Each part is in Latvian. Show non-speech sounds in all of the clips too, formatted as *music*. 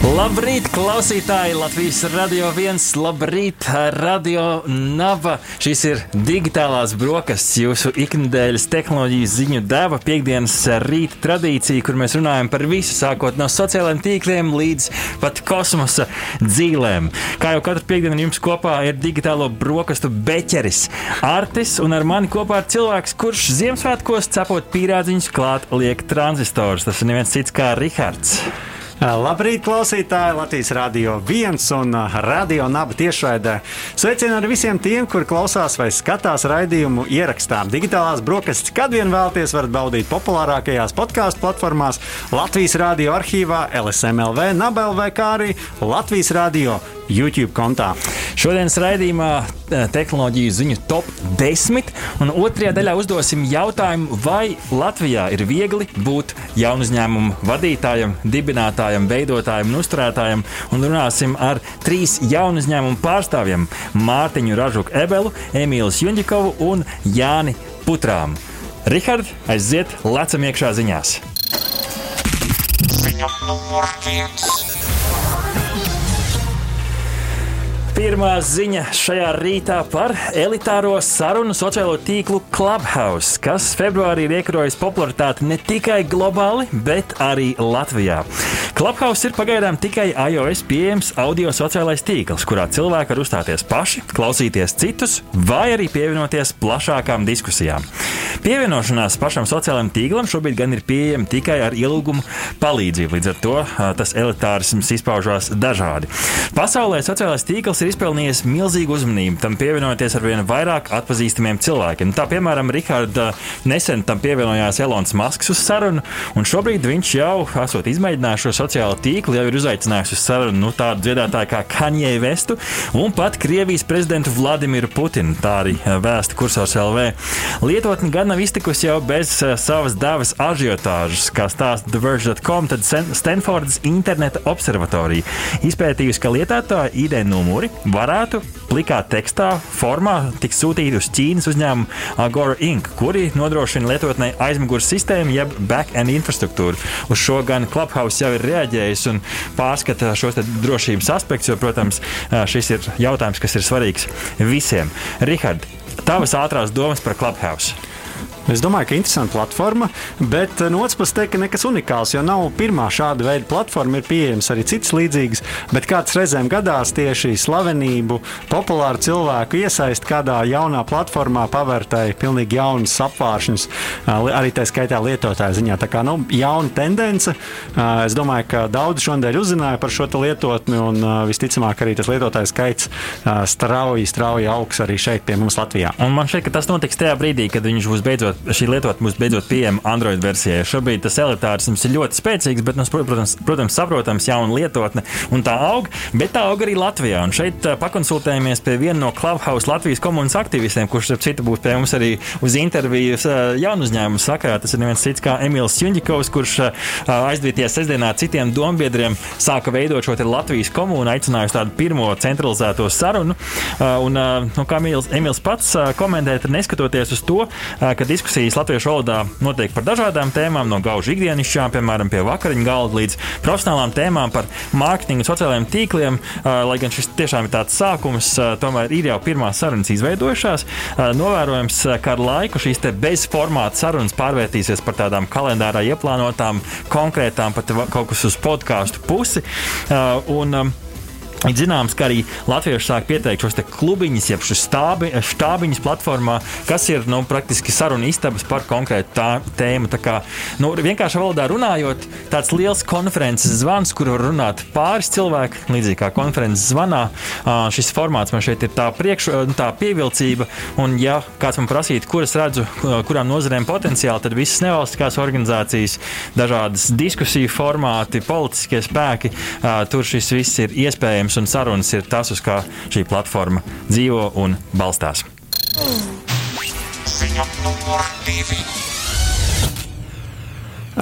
Labrīt, klausītāji! Latvijas radio viens, labrīt, radio nava. Šis ir digitālās brokastis, jūsu ikdienas tehnoloģiju ziņu deva, piekdienas rīta tradīcija, kur mēs runājam par visu, sākot no sociālajiem tīkliem līdz pat kosmosa dzīvēm. Kā jau katru piekdienu jums kopā ir digitālo brokastu beķeris Artis, un ar mani kopā ir cilvēks, kurš Ziemassvētkos cepot pīrādziņus klāt liek tranzistors. Tas ir neviens cits kā Rihards. Labrīt, klausītāji! Latvijas Rādio 1 un Radio Naba tiešraidē. Sveicienu arī visiem tiem, kur klausās vai skatās raidījumu ierakstā. Digitālās brokastis, kad vien vēlaties, varat baudīt populārākajās podkāstu platformās, Latvijas Rādio arhīvā, LSMLV, NABLV, kā arī Latvijas Rādio YouTube kontā. Šodienas raidījumā tehnoloģiju ziņu top 10, un otrajā daļā uzdosim jautājumu, vai Latvijā ir viegli būt jaunu uzņēmumu vadītājam, dibinātājam, veidotājam un uzturētājam, un runāsim ar trīs jaunu uzņēmumu pārstāvjiem - Mārtiņu Ražuku Ebelu, Emīlu Junģikovu un Jāni Putrām. Rihard, aiziet, lecam iekšā ziņās! Ziņa numur viens. Pirmā ziņa šajā rītā par elitāro sarunu sociālo tīklu Clubhouse, kas februārī ir iekrojis popularitāti ne tikai globāli, bet arī Latvijā. Clubhouse ir pagaidām tikai iOS pieejams audio sociālais tīkls, kurā cilvēki var uzstāties paši, klausīties citus vai arī pievienoties plašākām diskusijām. Pievienošanās pašam sociālajam tīklam šobrīd gan ir pieejama tikai ar ielūgumu palīdzību, līdz ar to tas elitārisms izpaužās dažādi. Pasaulē sociālais tīkls ir izpelnījis milzīgu uzmanību, tam pievienojoties ar vien vairāk atpazīstamiem cilvēkiem. Tā, piemēram, Rikārda nesen tam pievienojās Elonas Masks uz sarunu, un šobrīd viņš jau, esot izmēģinājis šo sociālo tīklu, jau ir uzaicinājis uz sarunu nu, tādu dziedātāju kā Kanye Vestu un pat Krievijas prezidentu Vladimiru Putinu. Tā arī vēsta kursors LV. Lietotni gan nav iztikusi jau bez savas devas ažiotāžas, kā stāsta TheVerge.com, tad Stanfordas interneta observatorija izpētījusi, ka lietotāja ID numuri varētu plikā tekstā formā tikt sūtīti uz Ķīnas uzņēmumu Agora Inc., kuri nodrošina lietotnē aizmugures sistēmu jeb back-end infrastruktūru. Uz šo gan Clubhouse jau ir reaģējis un pārskata šos drošības aspektus, jo, protams, šis ir jautājums, kas ir svarīgs visiem. Rihard, tavas ātrās domas par Clubhouse? Es domāju, ka interesanta platforma, bet eh, no otras puses teikt, ka nekas unikāls, jo nav pirmā šāda veida platforma, ir pieejamas arī citas līdzīgas, bet kāds reizēm gadās tieši slavenību, populāru cilvēku iesaist kādā jaunā platformā, pavērtai pilnīgi jaunas apvāršņas, arī tā skaitā lietotāja ziņā. Tā kā nu, jauna tendence, es domāju, ka daudzi šodien uzzināja par šo lietotni, un visticamāk arī tas lietotāju skaits strauji, strauji augs arī šeit pie mums Latvijā. Un man šķiet, ka tas notiks tajā brīdī, kad viņš būs beidzot šī lietotne būs beidzot pieejama Android versijai. Šobrīd tas elitārisms ir ļoti spēcīgs, bet, nu, protams, protams saprotams, jauna lietotne un tā aug, bet tā aug arī Latvijā. Un šeit pakonsultējamies pie viena no Clubhouse Latvijas komunas aktīvistiem, kurš, starp citu, būs pie mums arī uz intervijas jaunu uzņēmumu sakarā. Tas ir neviens cits kā Emīls Junģikovs, kurš aizdīties sestdienā citiem dombiedriem sāka veidot šo Latvijas komunu, aicinājusi tādu pirmo centralizēto sarunu. Un, nu, kā Emīls pats komentē, neskatoties uz to, ka diskusija diskusijas latviešu valodā notiek par dažādām tēmām, no gaužu ikdienišķām, piemēram, pie vakariņu galda, līdz profesionālām tēmām par mārketingu, sociālajiem tīkliem. Lai gan šis tiešām ir tāds sākums, tomēr ir jau pirmās sarunas izveidojušās. Novērojams, ka ar laiku šīs bezformāta sarunas pārvērtīsies par tādām kalendārā ieplānotām, konkrētām, pat kaut kas uz podkāstu pusi. Un, Ir zināms, ka arī latvieši sāk pieteikt šos klubiņus, jeb štābi, štābiņus platformā, kas ir nu, praktiski sarunu istabas par konkrētu tā, tēmu. Tā kā, nu, vienkārši valodā runājot, tāds liels konferences zvans, kur var runāt pāris cilvēki, līdzīgi kā konferences zvanā. Šis formāts man šeit ir tā, priekš, nu, tā pievilcība, un ja kāds man prasītu, kuras redzu, kurām nozarēm potenciāli, tad visas nevalstiskās organizācijas, dažādas diskusiju formāti, politiskie spēki, tur šis viss ir iespējams jautājums un sarunas ir tas, uz kā šī platforma dzīvo un balstās. Ziņa numur divi.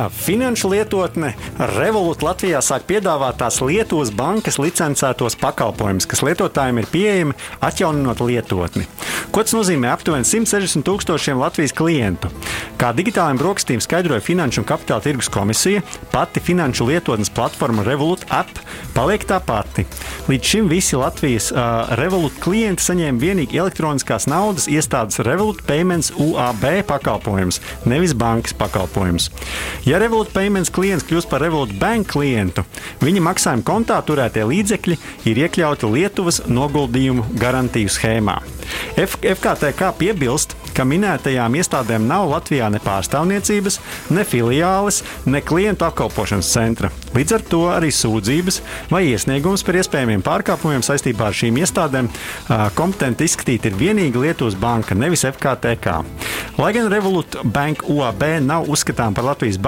Finanšu lietotne Revolut Latvijā sāk piedāvāt tās Lietuvas bankas licencētos pakalpojumus, kas lietotājiem ir pieejami atjauninot lietotni. Ko tas nozīmē aptuveni 160 tūkstošiem Latvijas klientu? Kā digitālajiem brokastīm skaidroja Finanšu un Kapitāla tirgus komisija, pati finanšu lietotnes platforma Revolut App paliek tā pati. Līdz šim visi Latvijas uh, Revolut klienti saņēma vienīgi elektroniskās naudas iestādes Revolut Payments UAB pakalpojumus, nevis bankas pakalpojumus. Ja Revolut Payments klients kļūst par Revolut Bank klientu, viņa maksājuma kontā turētie līdzekļi ir iekļauti Lietuvas noguldījumu garantiju schēmā. F FKTK piebilst, ka minētajām iestādēm nav Latvijā ne pārstāvniecības, ne filiāles, ne klientu apkalpošanas centra. Līdz ar to arī sūdzības vai iesniegums par iespējamiem pārkāpumiem saistībā ar šīm iestādēm kompetenti izskatīt ir vienīgi Lietuvas banka, nevis FKTK. Lai gan Revolut Bank UAB nav uzskatām par Latvijas banku,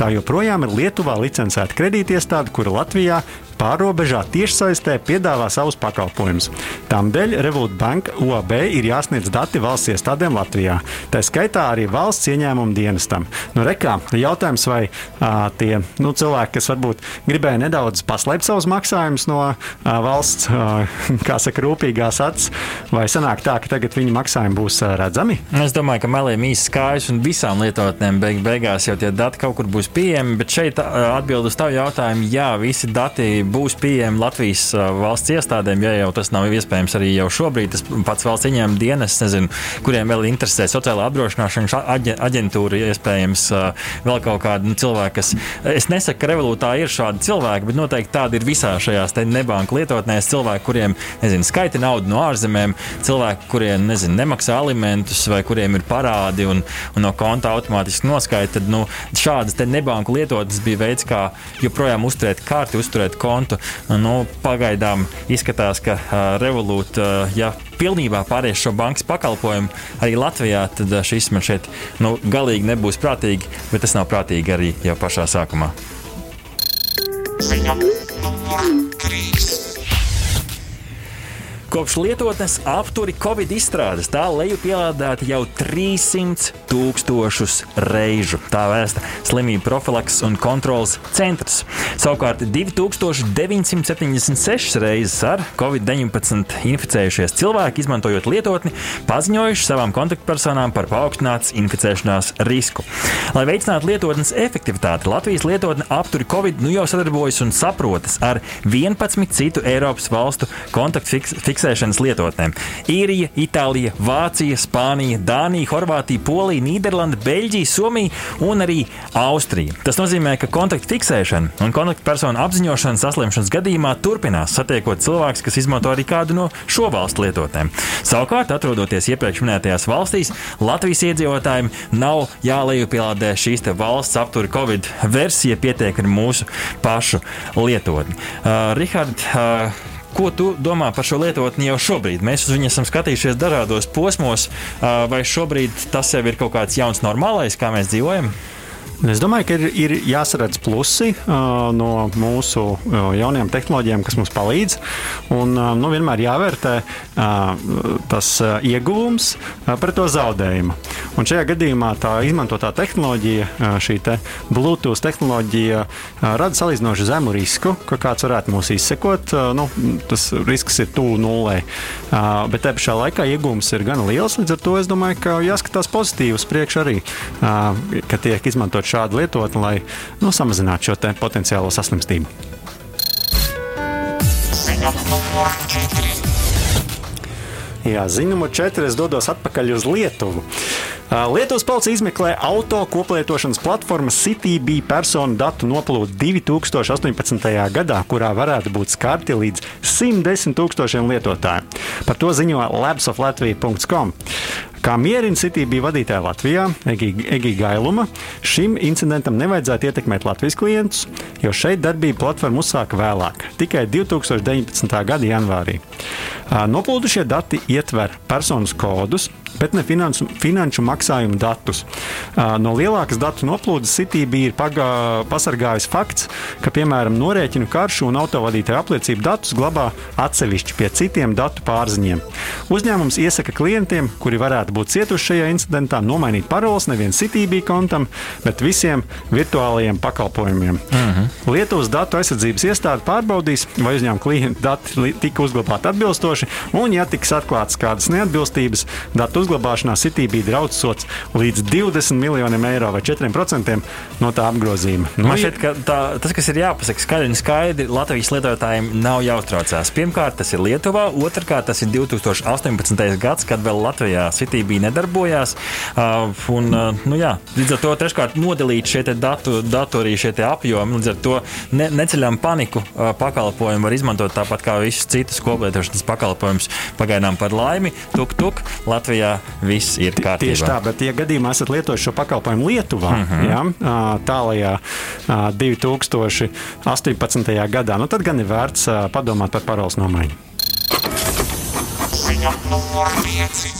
tā joprojām ir Lietuvā licencēta kredītiestāde, kura Latvijā pārobežā tiešsaistē piedāvā savus pakalpojumus. Tādēļ Revolut Bank OB ir jāsniedz dati valsts iestādēm Latvijā. Tā skaitā arī valsts ieņēmuma dienestam. Nu, rekā, jautājums, vai a, tie nu, cilvēki, kas varbūt gribēja nedaudz paslēpt savus maksājumus no a, valsts, a, *laughs* kā saka, rūpīgās acis, vai sanāk tā, ka tagad viņu maksājumi būs a, redzami? Es domāju, ka meliem īsi kājas un visām lietotnēm beig beigās jau tie dati kaut kur būs pieejami, bet šeit atbild uz tavu jautājumu, jā, visi dati būs pieejami Latvijas valsts iestādēm, ja jau tas nav iespējams arī jau šobrīd. Tas pats valsts ieņēmuma dienas, nezinu, kuriem vēl interesē sociālā apdrošināšanas aģentūra, iespējams, vēl kaut kādi nu, cilvēki, kas. Es nesaku, ka revolūtā ir šādi cilvēki, bet noteikti tādi ir visā šajās nebanku lietotnēs. Cilvēki, kuriem nezinu, skaita naudu no ārzemēm, cilvēki, kuriem nezinu, nemaksā alimentus vai kuriem ir parādi un, un no konta automātiski noskaita. Tad nu, šādas nebanku lietotnes bija veids, kā joprojām uzturēt kārti, uzturēt kontu kontu. Nu, pagaidām izskatās, ka Revolut, uh, ja pilnībā pāries šo bankas pakalpojumu arī Latvijā, tad šis man šeit nu, galīgi nebūs prātīgi, bet tas nav prātīgi arī jau pašā sākumā. Ziņa. Krīzes. Kopš lietotnes apturi Covid izstrādes tā leju pielādēta jau 300 tūkstošus reižu. Tā vēsta slimību profilaks un kontrolas centrs. Savukārt 2976 reizes ar Covid-19 inficējušies cilvēki, izmantojot lietotni, paziņojuši savām kontaktpersonām par paaugstinātas inficēšanās risku. Lai veicinātu lietotnes efektivitāti, Latvijas lietotne apturi Covid nu jau sadarbojas un saprotas ar 11 citu Eiropas valstu kontaktfiksēšanu fiksēšanas lietotnēm. Īrija, Itālija, Vācija, Spānija, Dānija, Horvātija, Polija, Nīderlanda, Beļģija, Somija un arī Austrija. Tas nozīmē, ka kontaktu fiksēšana un kontaktpersonu apziņošana saslimšanas gadījumā turpinās, satiekot cilvēkus, kas izmanto arī kādu no šo valstu lietotnēm. Savukārt, atrodoties iepriekš minētajās valstīs, Latvijas iedzīvotājiem nav jālejupielādē šīs valsts aptura Covid versija, pietiek ar mūsu pašu lietotni. Uh, Rihard, uh, Ko tu domā par šo lietotni jau šobrīd? Mēs uz viņu esam skatījušies dažādos posmos, vai šobrīd tas jau ir kaut kāds jauns normālais, kā mēs dzīvojam? Es domāju, ka ir, ir jāsaredz plusi uh, no mūsu uh, jaunajām tehnoloģijām, kas mums palīdz. Un, uh, nu, vienmēr jāvērtē uh, tas uh, ieguvums uh, pret to zaudējumu. Un šajā gadījumā tā izmantotā tehnoloģija, uh, šī te Bluetooth tehnoloģija, uh, rada salīdzinoši zemu risku, ka kāds varētu mūs izsekot. Uh, nu, tas risks ir tuvu nulē. Uh, bet te pašā laikā ieguvums ir gan liels. Līdz ar to es domāju, ka jāskatās pozitīvi uz priekšu arī, uh, ka tiek izmantot šādu lietotni, lai nu, samazinātu šo potenciālo saslimstību. Jā, ziņa numur 4. Es dodos atpakaļ uz Lietuvu. Lietuvas policija izmeklē auto koplietošanas platformas CityB personu datu noplūdu 2018. gadā, kurā varētu būt skarti līdz 110 tūkstošiem lietotāju. Par to ziņo labsoflatvija.com. Kā mierina City bija vadītāja Latvijā, Egija Gailuma, šim incidentam nevajadzētu ietekmēt Latvijas klientus, jo šeit darbība platforma uzsāka vēlāk, tikai 2019. gada janvārī. Noplūdušie dati ietver personas kodus, bet ne finansu, finanšu maksājumu datus. No lielākas datu noplūdes ir pagā, pasargājis fakts, ka, piemēram, norēķinu karšu un autovadītāju apliecību datus glabā atsevišķi pie citiem datu pārziņiem. Uzņēmums iesaka klientiem, kuri varētu būt cietuši šajā incidentā, nomainīt paroles nevien Citybī kontam, bet visiem virtuālajiem pakalpojumiem. Uh mhm. -huh. Lietuvas datu aizsardzības iestāde pārbaudīs, vai uzņēmuma klienta dati tika uzglabāti atbilstoši, un, ja tiks atklātas kādas neatbilstības, datu uzglabāšanā Citybī draudz sots līdz 20 miljoniem eiro vai 4% no tā apgrozījuma. Nu, Man šķiet, ka tā, tas, kas ir jāpasaka skaļi un skaidri, Latvijas lietotājiem nav jāuztraucās. Pirmkārt, tas ir Lietuvā, otrkārt, tas ir 2018. gads, kad vēl Latvijā Citybī nedarbojās. Uh, un, uh, nu, jā, līdz ar to treškārt nodalīt šie datu, datu arī šie apjomi. Līdz ar to ne, neceļam paniku uh, pakalpojumu var izmantot tāpat kā visus citus koplietošanas pakalpojumus. Pagaidām par laimi, tuk, tuk, Latvijā viss ir kārtībā. Tieši tā, bet, ja gadījumā esat lietojuši šo pakalpojumu Lietuvā, mm -hmm. ja, tālajā 2018. gadā, nu, tad gan ir vērts padomāt par paroles nomaiņu. Ziņa numur 5.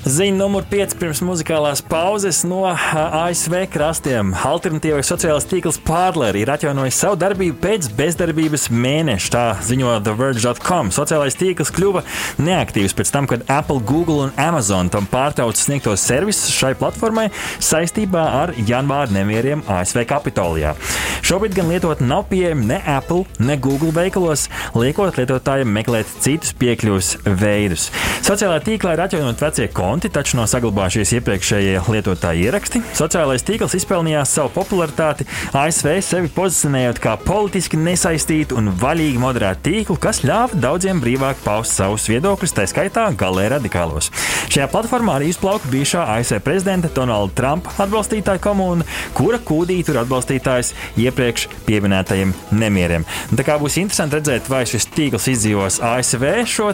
Ziņa numur 5 pirms muzikālās pauzes no ASV krastiem. Alternatīvais sociālais tīkls Pārler ir atjaunojis savu darbību pēc bezdarbības mēneša. Tā ziņo TheVerge.com. Sociālais tīkls kļuva neaktīvs pēc tam, kad Apple, Google un Amazon tam pārtrauca sniegtos servisus šai platformai saistībā ar janvāra nemieriem ASV Kapitolijā. Šobrīd gan lietotne nav pieejama ne Apple, ne Google veikalos, liekot lietotājiem meklēt citus piekļuves veidus. Sociālajā tīklā ir atjaunot vecie konti konti, taču nav saglabājušies iepriekšējie lietotāji ieraksti. Sociālais tīkls izpelnījās savu popularitāti ASV sevi pozicionējot kā politiski nesaistītu un vaļīgi moderētu tīklu, kas ļāva daudziem brīvāk paust savus viedokļus, tā skaitā galē radikālos. Šajā platformā arī izplauka bijušā ASV prezidenta Donalda Trumpa atbalstītāja komūna, kura kūdī tur atbalstītājs iepriekš pieminētajiem nemieriem. Tā kā būs interesanti redzēt, vai šis tīkls izdzīvos ASV šo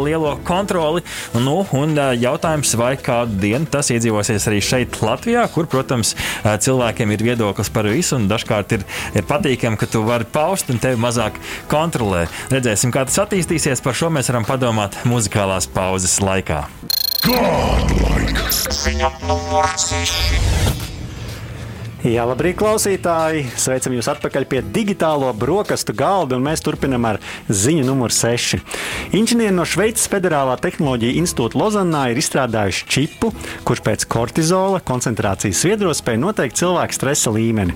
lielo kontroli nu, un jautājumu jautājums, vai kādu dienu tas iedzīvosies arī šeit, Latvijā, kur, protams, cilvēkiem ir viedoklis par visu, un dažkārt ir, ir patīkami, ka tu vari paust un tevi mazāk kontrolē. Redzēsim, kā tas attīstīsies. Par šo mēs varam padomāt muzikālās pauzes laikā. Godlike! Ziņa numur 6. Jā, labrīt, klausītāji! Sveicam jūs atpakaļ pie digitālo brokastu galda, un mēs turpinām ar ziņu numur 6. Inženieri no Šveices Federālā tehnoloģija institūta Lozanā ir izstrādājuši čipu, kurš pēc kortizola koncentrācijas sviedros spēj noteikt cilvēka stresa līmeni.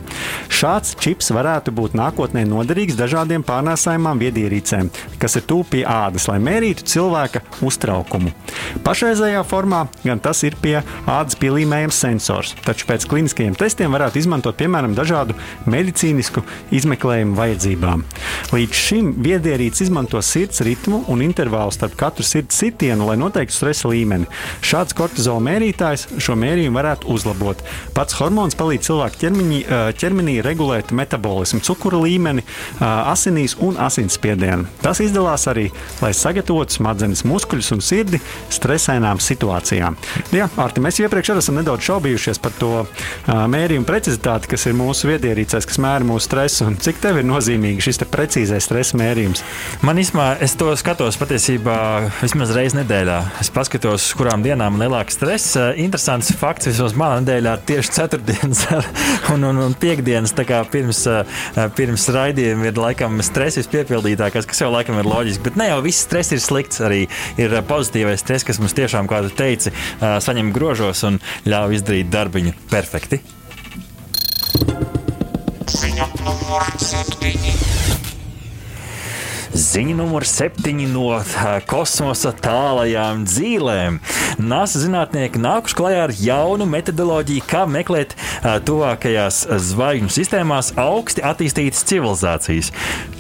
Šāds čips varētu būt nākotnē noderīgs dažādiem pārnēsājumām viedierīcēm, kas ir tuvu pie ādas, lai mērītu cilvēka uztraukumu. Pašreizējā formā gan tas ir pie ādas pielīmējams sensors, taču pēc kliniskajiem testiem varētu varētu izmantot piemēram dažādu medicīnisku izmeklējumu vajadzībām. Līdz šim viedierīce izmanto sirds ritmu un intervālu starp katru sirds sitienu, lai noteiktu stresa līmeni. Šāds kortizola mērītājs šo mērījumu varētu uzlabot. Pats hormons palīdz cilvēku ķermeņi, ķermenī regulēt metabolismu, cukura līmeni, asinīs un asinsspiedienu. Tas izdalās arī, lai sagatavotu smadzenes, muskuļus un sirdi stresainām situācijām. Jā, Arti, mēs iepriekš esam nedaudz šaubījušies par to mērījumu precizitāti precizitāti, kas ir mūsu viedierīcēs, kas mēra mūsu stresu, cik tev ir nozīmīgi šis precīzais stresa mērījums? Man īstenībā, es to skatos patiesībā vismaz reizi nedēļā. Es paskatos, kurām dienām man lielāks stress. Interesants fakts, vismaz manā nedēļā tieši ceturtdienas *laughs* un, un, un piekdienas, pirms, pirms raidījuma ir laikam stress vispiepildītākais, kas jau laikam ir loģiski, bet ne jau viss stress ir slikts, arī ir pozitīvais stress, kas mums tiešām, kā tu teici, saņem grožos un ļauj izdarīt darbiņu perfekti. Ziņa numur 7. Ziņa numur 7 no kosmosa tālajām dzīvēm. NASA zinātnieki nākuši klajā ar jaunu metodoloģiju, kā meklēt tuvākajās zvaigžņu sistēmās augsti attīstītas civilizācijas.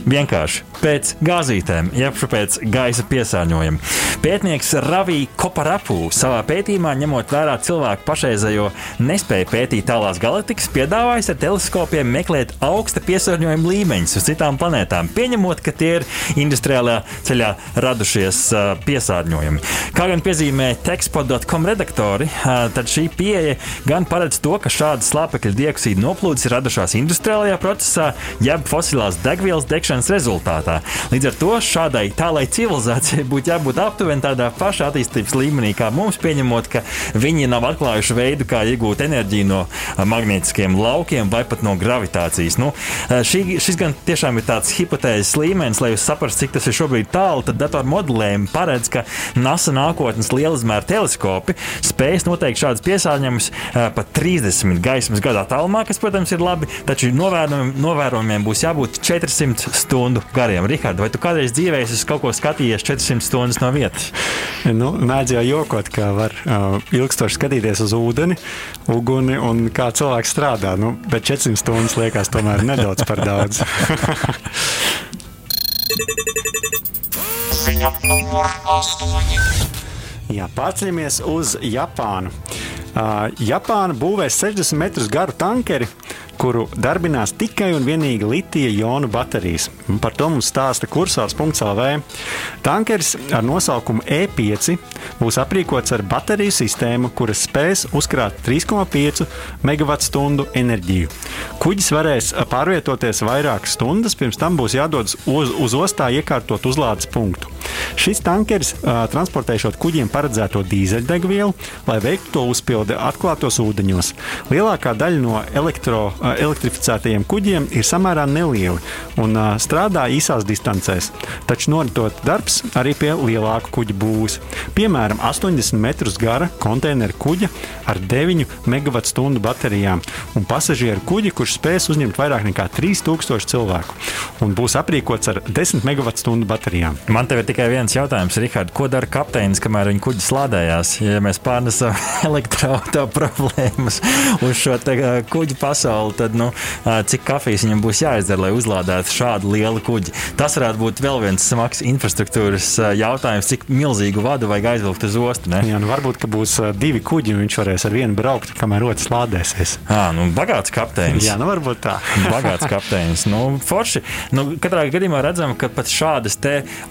Vienkārši pēc gāzītēm, jeb pēc gaisa piesārņojuma. Pētnieks Ravī Koparapu savā pētījumā, ņemot vērā cilvēku pašreizējo nespēju pētīt tālās galaktikas, piedāvājis ar teleskopiem meklēt augsta piesārņojuma līmeņus uz citām planētām, pieņemot, ka tie ir industriālajā ceļā radušies piesārņojumi. Kā gan piezīmē tekstpod.com redaktori, tad šī pieeja gan paredz to, ka šādas slāpekļa dioksīda noplūdes ir radušās industriālajā procesā, jeb fosilās degvielas degšanas rezultātā. Līdz ar to šādai tālai civilizācijai būtu jābūt aptuveni tādā pašā attīstības līmenī kā mums, pieņemot, ka viņi nav atklājuši veidu, kā iegūt enerģiju no magnētiskiem laukiem vai pat no gravitācijas. Nu, šī, šis gan tiešām ir tāds hipotēzes līmenis, lai jūs saprastu, cik tas ir šobrīd tālu. Tad datoru modelējumi paredz, ka NASA nākotnes lielizmēra teleskopi spējas noteikt šādus piesārņojumus pat 30 gaismas gadu attālumā, kas, protams, ir labi, taču novērojumiem, būs jābūt 400 stundu gariem. Rihards, vai tu kādreiz dzīvē esi kaut ko skatījies 400 stundas no vietas? Nu, Mēdz jau jokot, ka var uh, ilgstoši skatīties uz ūdeni, uguni un kā cilvēks strādā. Nu, bet 400 stundas liekas tomēr nedaudz par daudz. *laughs* Ziņa numur 8. Jā, pārceļamies uz Japānu. Uh, Japāna būvēs 60 metrus garu tankeri, kuru darbinās tikai un vienīgi litija jonu baterijas. Par to mums stāsta kursors.lv. Tankeris ar nosaukumu E5 būs aprīkots ar bateriju sistēmu, kuras spēs uzkrāt 3,5 MWh enerģiju. Kuģis varēs pārvietoties vairākas stundas, pirms tam būs jādodas uz, uz ostā iekārtot uzlādes punktu. Šis tankeris uh, transportēšot kuģiem paredzēto dīzeļdegvielu, lai veiktu to uzpildi atklātos ūdeņos. Lielākā daļa no elektro, uh, elektrificētajiem kuģiem ir samērā nelieli un uh, strādā īsās distancēs, taču noritot darbs arī pie lielāku kuģu būvs. Piemēram, 80 metrus gara konteineru kuģa ar 9 MWh baterijām un pasažieru kuģi, kurš spēs uzņemt vairāk nekā 3000 cilvēku un būs aprīkots ar 10 MWh baterijām. Man te ir tikai viens jautājums, Rihard, ko dara kapteinis, kamēr viņa kuģis lādējās? Ja mēs pārnesam *laughs* elektroautorāta problēmas uz šo te, kuģu pasauli, tad nu, cik kafijas viņam būs jāizdara, lai uzlādētu šādu lielu kuģi? Tas varētu būt vēl viens smags infrastruktūras jautājums, cik milzīgu vadu vajag aizvilkt uz ostu. Ne? Jā, nu varbūt būs divi kuģi, un viņš varēs ar vienu braukt, kamēr otrs lādēsies. À, nu, bagāts kapteinis. Jā, nu varbūt tā. *laughs* bagāts kapteinis. Nu, forši. Nu, katrā gadījumā redzam, ka pat šādas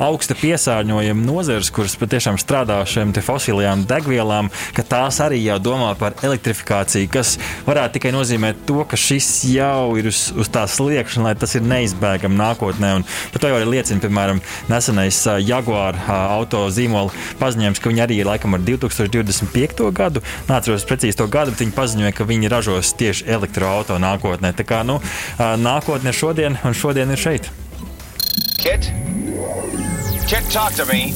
augsta piesārņojuma nozares, kuras patiešām strādā ar šīm fosilajām degvielām, ka tās arī jau domā par elektrifikāciju, kas varētu tikai nozīmēt to, ka šis jau ir uz, uz tā sliekšņa, lai tas ir neizbēgami nākotnē. Un par to jau arī liecina, piemēram, nesenais Jaguar auto zīmola paziņojums, ka viņi arī ir laikam ar 2025. gadu. Nāceros precīzi to gadu, bet viņi paziņoja, ka viņi ražos tieši elektroautorātu nākotnē. Tā kā nu, nākotne ir šodien, un šodien ir šeit. Kit? TikTok to me.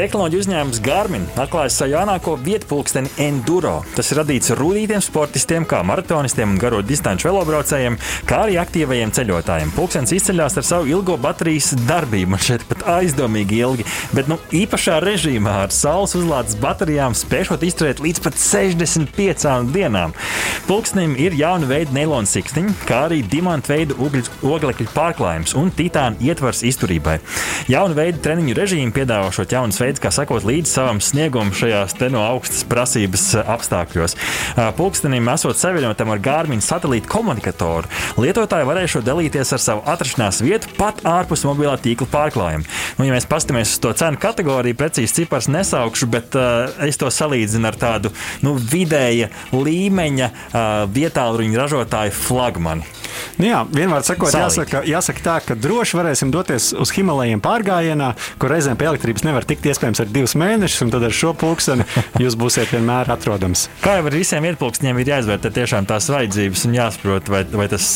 Tehnoloģiju uzņēmums Garmin atklāja savu jaunāko vietpulksteni Enduro. Tas ir radīts rudītiem sportistiem, kā maratonistiem un garo distanču velobraucējiem, kā arī aktīvajiem ceļotājiem. Pulkstenis izceļas ar savu ilgo baterijas darbību, man šeit pat aizdomīgi ilgi, bet nu, īpašā režīmā ar saules uzlādes baterijām spēšot izturēt līdz pat 65 dienām. Pulkstenim ir jauna veida neilona sikstiņa, kā arī dimanta veida oglekļa pārklājums un titāna ietvars izturībai. Jauna veida treniņu režīmu piedāvāšot jaunas veids, kā sekot līdzi savam sniegumam šajās no augstas prasības eh, apstākļos. Eh, pulkstenim esot savienotam ar Gārmiņu satelītu komunikatoru, lietotāji varēs dalīties ar savu atrašanās vietu pat ārpus mobilā tīkla pārklājuma. Nu, ja mēs paskatāmies uz to cenu kategoriju, precīzi cipars nesaukšu, bet uh, es to salīdzinu ar tādu nu, vidēja līmeņa uh, vietāluņu ražotāju flagmanu. Nu jā, vienmēr sakot, jāsaka, jāsaka tā, ka droši varēsim doties uz Himalajiem pārgājienā, kur reizēm pie elektrības nevar tikt iespējams ar divus mēnešus, un tad ar šo pulksteni jūs būsiet vienmēr atrodams. Kā jau ar visiem vietpulksteņiem ir jāizvērtē tiešām tās vajadzības un jāsaprot, vai, vai, tas,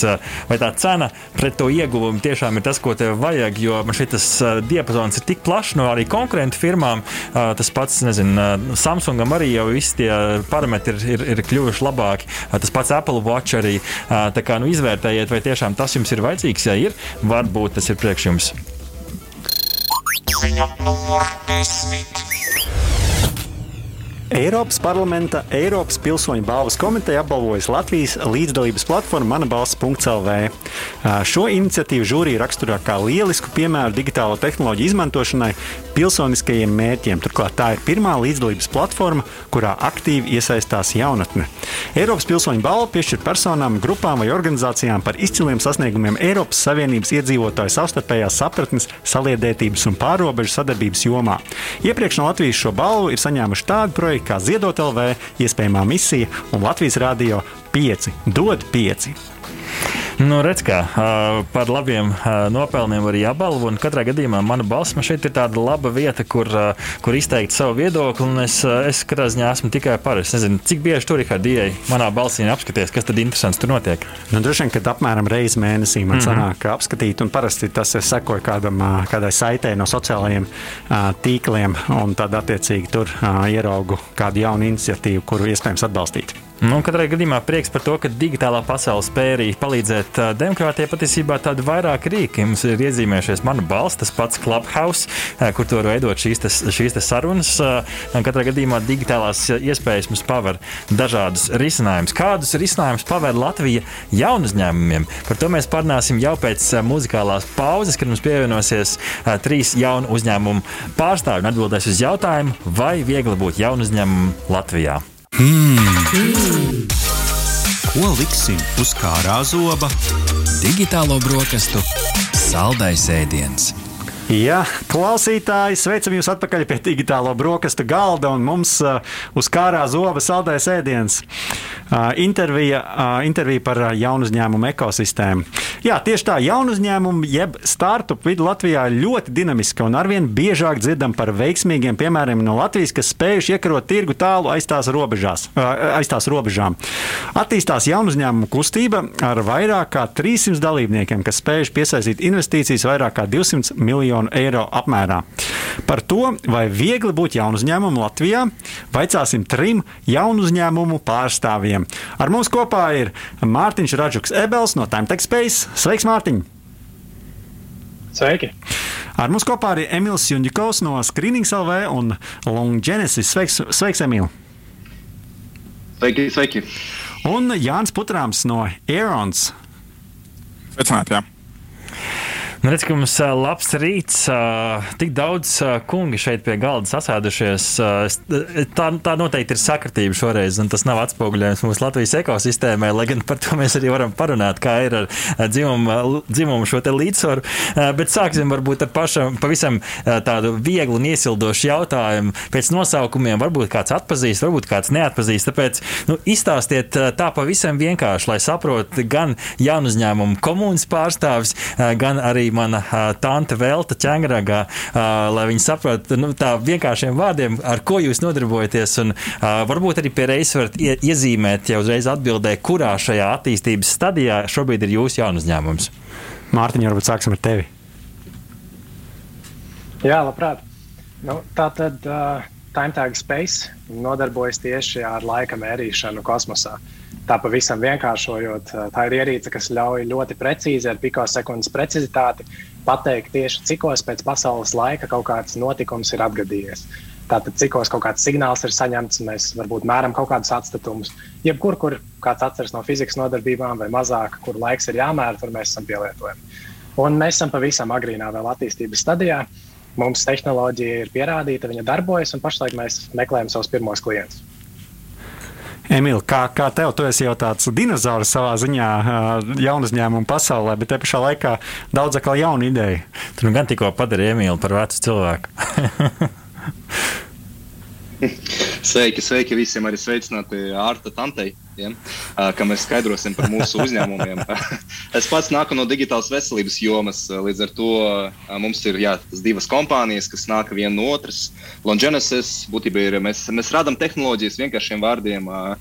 vai tā cena pret to ieguvumu tiešām ir tas, ko tev vajag, jo man šis diapazons ir tik plašs no arī konkurentu firmām. Tas pats, nezinu, Samsungam arī jau visi tie parametri ir, ir, ir kļuvuši labāki. Tas pats Apple Watch arī. Tā kā nu, izvērtējiet, vai tiešām tas jums ir vajadzīgs. Ja ir, varbūt tas ir priekš jums. Ziņa numur desmit. Eiropas parlamenta Eiropas pilsoņu balvas komiteja apbalvojas Latvijas līdzdalības platformu manabalsts.lv. Šo iniciatīvu žūrija raksturā kā lielisku piemēru digitālo tehnoloģiju izmantošanai pilsoniskajiem mērķiem. Turklāt tā ir pirmā līdzdalības platforma, kurā aktīvi iesaistās jaunatne. Eiropas pilsoņu balvu piešķir personām, grupām vai organizācijām par izciliem sasniegumiem Eiropas Savienības iedzīvotāju savstarpējās sapratnes, saliedētības un pārobežu sadarbības jomā. Iepriekš no Latvijas šo balvu ir saņēmuši tādi projekti, kā Ziedot LV, iespējamā misija un Latvijas Rādio 5. Dod 5. Nu, redz, kā par labiem nopelniem var jābalvo. Katrā gadījumā mana balss man šeit ir tāda laba vieta, kur, kur izteikt savu viedokli. Es, es katrā ziņā esmu tikai par. Es nezinu, cik bieži tur ir Dieja manā balsī apskaties, kas tad interesants tur notiek. Nu, Droši vien, kad apmēram reizi mēnesī man mm -hmm. sanāk apskatīt, un parasti tas ir sekoja kādam, kādai saitei no sociālajiem tīkliem, un tad attiecīgi tur ieraugu kādu jaunu iniciatīvu, kuru iespējams atbalstīt. Nu, katrā gadījumā prieks par to, ka digitālā pasaule spēja arī palīdzēt uh, demokrātijai. Patiesībā tādi vairāk rīki mums ir iezīmējušies. Mana balss, tas pats Clubhouse, uh, kur tur veidot šīs, tas, šīs tas sarunas. Uh, katrā gadījumā digitālās iespējas mums paver dažādus risinājumus. Kādus risinājumus paver Latvija jaunu uzņēmumiem? Par to mēs parunāsim jau pēc muzikālās pauzes, kad mums pievienosies trīs jaunu uzņēmumu pārstāvji un atbildēs uz jautājumu, vai viegli būt jaunu uzņēmumu Latvijā. Mm. Ko liksim uz kārā zoba? Digitālo brokastu saldais ēdiens. Jā, klausītāji, sveicam jūs atpakaļ pie digitālo brokastu galda un mums uh, uz kārā zoba saldais ēdiens. Uh, intervija, uh, intervija par jaunu uzņēmumu ekosistēmu. Jā, tieši tā, jaunu uzņēmumu jeb startup vidi Latvijā ir ļoti dinamiska un arvien biežāk dzirdam par veiksmīgiem piemēriem no Latvijas, kas spējuši iekarot tirgu tālu aiz tās, robežās, aiz tās robežām. Attīstās jaunu uzņēmumu kustība ar vairāk kā 300 dalībniekiem, kas spējuši piesaistīt investīcijas vairāk kā 200 miljonu miljonu eiro apmērā. Par to, vai viegli būt jaunu uzņēmumu Latvijā, vaicāsim trim jaunu uzņēmumu pārstāvjiem. Ar mums kopā ir Mārtiņš Radžuks Ebels no Time Tech Space. Sveiks, Mārtiņ! Sveiki! Ar mums kopā ir Emīls Junģikovs no Screenings LV un Long Genesis. Sveiks, sveiks Emīl! Sveiki, sveiki! Un Jānis Putrāms no Aerons. Sveicināti, jā! Nu, redz, ka mums labs rīts. Tik daudz kungi šeit pie galda sasēdušies. Tā, tā noteikti ir sakritība šoreiz, un tas nav atspoguļojums mūsu Latvijas ekosistēmai, lai gan par to *laughs* mēs arī varam parunāt, kā ir ar dzimumu, dzimumu šo līdzsvaru. Bet sāksim varbūt ar pašam pavisam tādu vieglu un iesildošu jautājumu. Pēc nosaukumiem varbūt kāds atpazīst, varbūt kāds neatpazīst. Tāpēc nu, izstāstiet tā pavisam vienkārši, lai saprotu gan jaunu uzņēmumu komunas pārstāvis, gan arī mana tante Velta ķēngragā, lai viņi saprastu nu, tā vienkāršiem vārdiem, ar ko jūs nodarbojaties. Un varbūt arī pie reizes varat ie, iezīmēt, jau uzreiz atbildēt, kurā šajā attīstības stadijā šobrīd ir jūsu jaunu uzņēmums. Mārtiņ, varbūt sāksim ar tevi. Jā, labprāt. Nu, tā tad uh, TimeTag Space nodarbojas tieši ar laika mērīšanu kosmosā. Uh, Tā pavisam vienkāršojot, tā ir ierīce, kas ļauj ļoti precīzi, ar pikosekundes precizitāti pateikt tieši cikos pēc pasaules laika kaut kāds notikums ir atgadījies. Tātad, cikos kaut kāds signāls ir saņemts, mēs varbūt mēram kaut kādus atstatumus. Jebkur, kur kāds atceras no fizikas nodarbībām vai mazāk, kur laiks ir jāmēra, tur mēs esam pielietojami. Un mēs esam pavisam agrīnā vēl attīstības stadijā. Mums tehnoloģija ir pierādīta, viņa darbojas, un pašlaik mēs meklējam savus pirmos klientus. Emīl, kā, kā tev, tu esi jau tāds dinozaurs savā ziņā, jaunu uzņēmumu pasaulē, bet te pašā laikā daudz atkal jaunu ideju. Tu nu gan tikko padarīji Emīlu par vecu cilvēku. *laughs* sveiki, sveiki visiem, arī sveicināti Arta Tantei, ja, ka mēs skaidrosim par mūsu uzņēmumiem. *laughs* es pats nāku no digitālas veselības jomas, līdz ar to mums ir jā, divas kompānijas, kas nāk viena no otras. Longenesis būtībā ir, mēs, mēs radām tehnoloģijas vienkāršiem vārdiem. Uh,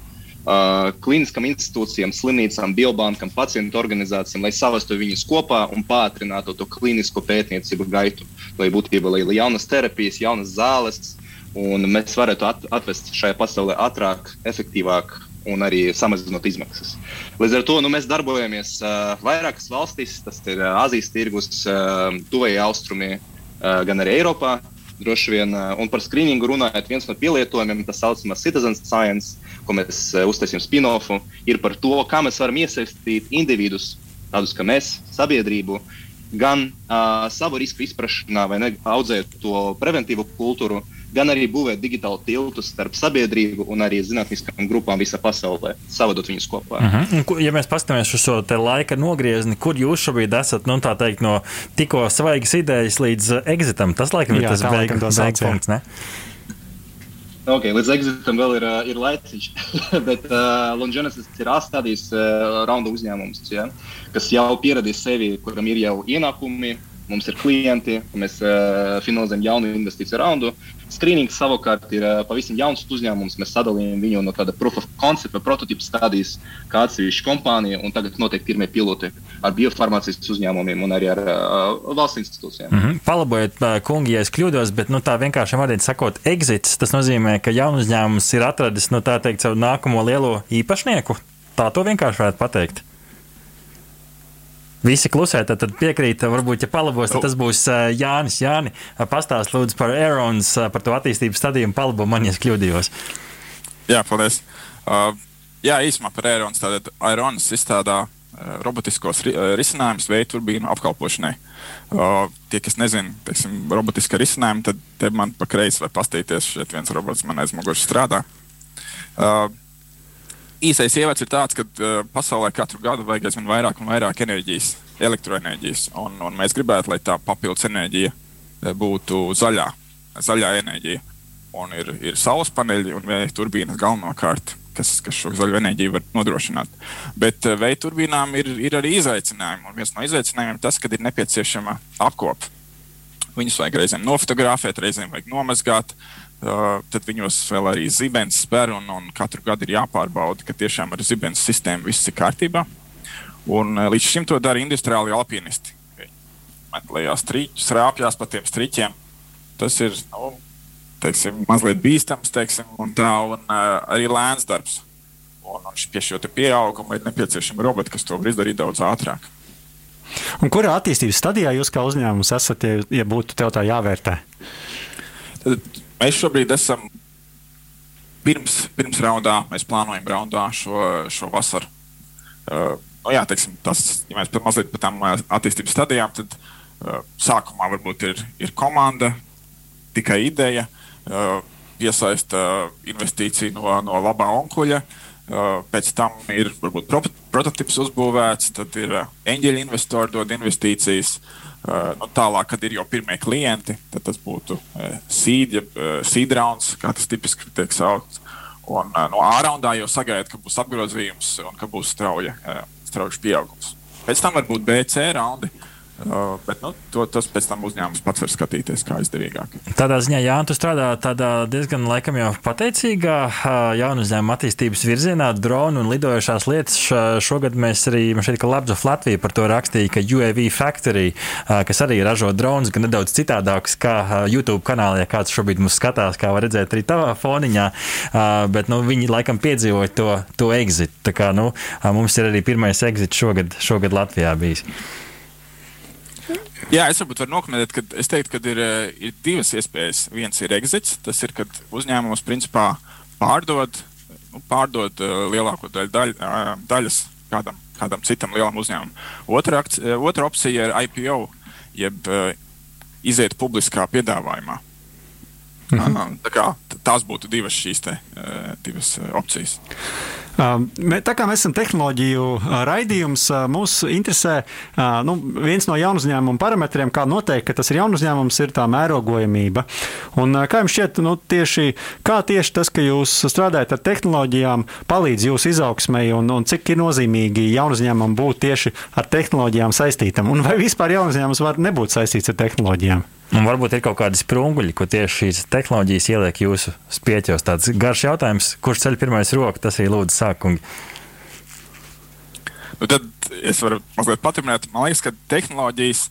kliniskām institūcijām, slimnīcām, biobankam, pacientu organizācijām, lai savestu viņus kopā un pātrinātu to klinisko pētniecību gaitu, lai būtībā lai jaunas terapijas, jaunas zāles, un mēs varētu at atvest šajā pasaulē ātrāk, efektīvāk un arī samazinot izmaksas. Līdz ar to nu, mēs darbojamies uh, vairākas valstīs, tas ir uh, Azijas tirgus, uh, tuvējie austrumi, uh, gan arī Eiropā. Droši vien, uh, un par skrīningu runājot, viens no pielietojumiem, tas saucamais Citizen Science, ko mēs uh, uztaisījām spin-offu, ir par to, kā mēs varam iesaistīt individus, tādus kā mēs, sabiedrību, gan uh, savu risku izpratnē, vai ne, audzēt to preventīvu kultūru, uh, gan arī būvēt digitālu tiltu starp sabiedrību un arī zinātniskām grupām visā pasaulē, savadot viņus kopā. Uh mhm. -huh. Ja mēs paskatāmies uz šo laika nogriezni, kur jūs šobrīd esat, nu, tā teikt, no tikko svaigas idejas līdz exitam, tas laikam ir tas beigās punkts. Okay, līdz exitam vēl ir, ir laiciņš, *laughs* bet uh, Longenesis ir astādījis uh, raunda uzņēmums, ja, kas jau pieradis sevi, kuram ir jau ienākumi, mums ir klienti, mēs uh, finalizējam jaunu investīciju raundu. Screenings savukārt ir uh, pavisam jauns uzņēmums. Mēs sadalījām viņu no tāda proof of concept, prototypa stadijas, kā atsevišķa kompānija, un tagad notiek pirmie piloti ar biofarmācijas uzņēmumiem un arī ar uh, valsts institūcijām. Mm -hmm. Palabojiet, kungi, ja es kļūdos, bet nu, tā vienkārši vārdiet sakot, exits, tas nozīmē, ka jaunu uzņēmums ir atradis nu, teikt, savu nākamo lielo īpašnieku. Tā to vienkārši varētu pateikt. Visi klusē, tad, tad piekrīt, varbūt, ja palabos, tad tas būs Jānis. Jāni, pastāst lūdzu par Aerons, par to attīstības stadiju un palabo man, ja es kļūdījos. Jā, paldies. Uh, jā, īsumā par Aerons. Tātad Aerons izstrādā uh, robotiskos ri, uh, risinājumus veidu turbīnu apkalpošanai. Uh, tie, kas nezina, teiksim, robotiska risinājuma, tad te man pa kreisi var pastīties, šeit viens robots man aiz muguras strādā. Uh, īsais ievads ir tāds, ka uh, pasaulē katru gadu vajag aizvien vairāk un vairāk enerģijas, elektroenerģijas. Un, un mēs gribētu, lai tā papildus enerģija būtu zaļā, zaļā enerģija. Un ir, ir saules paneļi un vēja turbīnas galvenokārt, kas, kas šo zaļo enerģiju var nodrošināt. Bet uh, vēja turbīnām ir, ir arī izaicinājumi. Un viens no izaicinājumiem ir tas, ka ir nepieciešama apkope. Viņus vajag reizēm nofotografēt, reizēm vajag nomazgāt. Uh, tad viņos vēl arī zibens spēr, un, un katru gadu ir jāpārbauda, ka tiešām ar zibens sistēmu viss ir kārtībā. Un, uh, līdz šim to dara industriāli alpinisti. Meklējās strīķus, rāpjās pa tiem striķiem. Tas ir nu, teiksim, mazliet bīstams, teiksim, un tā un, uh, arī lēns darbs. Un, un pie šo pieauguma ir nepieciešami roboti, kas to var izdarīt daudz ātrāk. Un kurā attīstības stadijā jūs kā uzņēmums esat, ja, ja būtu tev tā jāvērtē? Tad, Mēs šobrīd esam pirms, pirms raundā, mēs plānojam raundā šo, šo vasaru. Uh, nu, jā, teiksim, tas, ja mēs mazliet par tām uh, attīstības stadijām, tad uh, sākumā varbūt ir, ir komanda, tikai ideja, uh, piesaista investīciju no, no labā onkuļa. Uh, pēc tam ir varbūt prototyps uzbūvēts, tad ir uh, eņģeļu investori dod investīcijas. Nu, tālāk, kad ir jau pirmie klienti, tad tas būtu seed, rounds, kā tas tipiski tiek saukts. Un no āraundā jau sagaida, ka būs apgrozījums un ka būs strauja, strauji pieaugums. Pēc tam var būt BC raundi, uh, Uh, bet nu, to, tas pēc tam uzņēmums pats var skatīties, kā izdevīgāk. Tādā ziņā, Jā, tu strādā tādā diezgan laikam jau pateicīgā jaunu uzņēmumu attīstības virzienā, dronu un lidojošās lietas. Šogad mēs arī šeit, ka Labs of Latvija par to rakstīja, ka UAV Factory, kas arī ražo dronus, gan nedaudz citādāks kā YouTube kanālā, ja kāds šobrīd mums skatās, kā var redzēt arī tavā foniņā, bet nu, viņi laikam piedzīvoja to, to exit. Tā kā nu, mums ir arī pirmais exit šogad, šogad Latvijā bijis. Jā, es varbūt varu nokomentēt, ka es teiktu, ka ir, eh, ir divas iespējas. Viens ir exits, tas ir, kad uzņēmums principā pārdod, nu, pārdod uh, lielāko daļu daļ, uh, daļas kādam, kādam citam lielam uzņēmumam. Otra, akci, otra opcija ir IPO, jeb uh, iziet publiskā piedāvājumā. Mhm. Tā kā, tās būtu divas šīs te, uh, divas uh, opcijas. Um, tā kā mēs esam tehnoloģiju uh, raidījums, uh, mūs interesē uh, nu, viens no jaunu uzņēmumu parametriem, kā noteikt, ka tas ir jaunu uzņēmums, ir tā mērogojamība. Un, kā jums šķiet, nu, tieši, kā tieši tas, ka jūs strādājat ar tehnoloģijām, palīdz jūsu izaugsmai un, un cik ir nozīmīgi jaunu uzņēmumu būt tieši ar tehnoloģijām saistītam? Un vai vispār jaunu uzņēmums var nebūt saistīts ar tehnoloģijām? Un varbūt ir kaut kādi sprunguļi, ko tieši šīs tehnoloģijas ieliek jūsu spieķos. Tāds garš jautājums, kurš ceļ pirmais roku, tas ir lūdzu sākumi. Nu, tad es varu mazliet paturpināt. Man liekas, ka tehnoloģijas,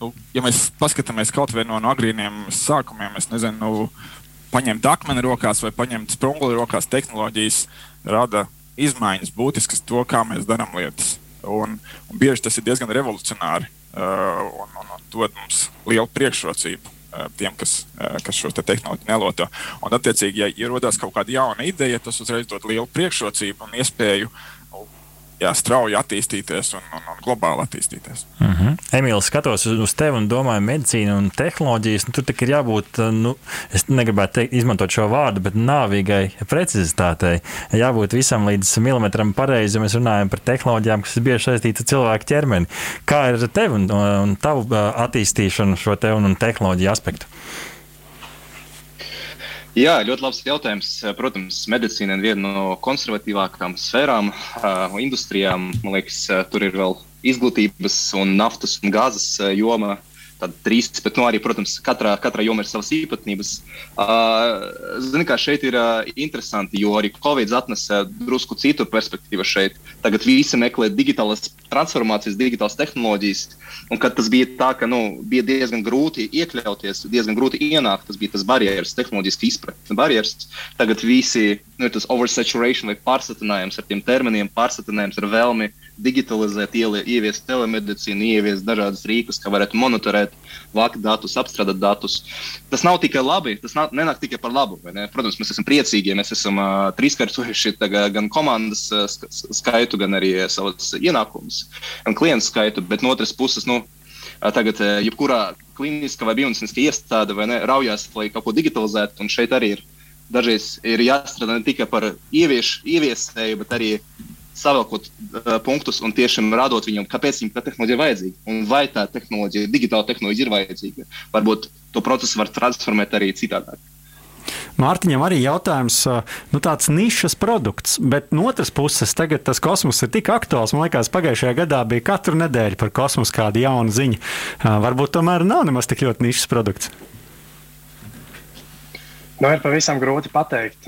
nu, ja mēs paskatāmies kaut vai no, no agrīniem sākumiem, es nezinu, nu, paņemt akmeni rokās vai paņemt sprunguli rokās, tehnoloģijas rada izmaiņas būtiskas to, kā mēs darām lietas. Un, un bieži tas ir diezgan revolucionāri. Uh, un, un, un dod mums lielu priekšrocību uh, tiem, kas, uh, kas šo te tehnoloģiju neloto. Un, attiecīgi, ja ierodas kaut kāda jauna ideja, tas uzreiz dod lielu priekšrocību un iespēju jā, strauji attīstīties un, un, un globāli attīstīties. Mm -hmm. Emīls, skatos uz tevi un domāju, medicīna un tehnoloģijas. Nu, tur ir jābūt, nu, es negribētu teikt, izmantot šo vārdu, bet nāvīgai precizitātei. Jābūt visam līdz milimetram pareizi, ja mēs runājam par tehnoloģijām, kas bieži saistītas ar cilvēku ķermeni. Kā ir ar tevi un, un tavu attīstīšanu šo te un, un tehnoloģiju aspektu? Jā, ļoti labs jautājums. Protams, medicīna ir viena no konservatīvākām sfērām, uh, industrijām. Man liekas, uh, tur ir vēl izglītības un naftas un gāzes joma tāda trīs, bet nu, arī, protams, katrā, katrā jomā ir savas īpatnības. Uh, Zinu, kā šeit ir uh, interesanti, jo arī Covid atnesa drusku citu perspektīvu šeit. Tagad visi meklē digitālas transformācijas, digitālas tehnoloģijas. Un tas bija tā, ka nu, bija diezgan grūti iekļauties, diezgan grūti ienākt, tas bija tas barjeras, tehnoloģiski izpratnes barjeras. Tagad visi nu, ir tas oversaturation vai pārsatinājums ar tiem terminiem, pārsatinājums ar vēlmi digitalizēt, ieviest telemedicīnu, ieviest dažādas rīkus, kā varētu monitorēt, vākt datus, apstrādāt datus. Tas nav tikai labi, tas nav, nenāk tikai par labu. Protams, mēs esam priecīgi, ja mēs esam uh, trīskārtojuši gan komandas uh, skaitu, gan arī savus ienākumus, gan klientu skaitu, bet no otras puses, nu, tagad jebkurā kliniskā vai biomedicīniskā iestāde vai ne, raujās, lai kaut ko digitalizētu, un šeit arī ir dažreiz ir jāstrādā ne tikai par ievieš, ieviesēju, bet arī savilkot uh, punktus un tiešām rādot viņam, kāpēc viņam tā tehnoloģija ir vajadzīga un vai tā tehnoloģija, digitāla tehnoloģija ir vajadzīga. Varbūt to procesu var transformēt arī citādāk. Mārtiņam arī jautājums, nu, tāds nišas produkts, bet no otras puses, tagad tas kosmos ir tik aktuāls. Man liekas, pagājušajā gadā bija katru nedēļu par kosmosu kāda jauna ziņa. Varbūt tomēr nav nemaz tik ļoti nišas produkts. Nu, ir pavisam grūti pateikt.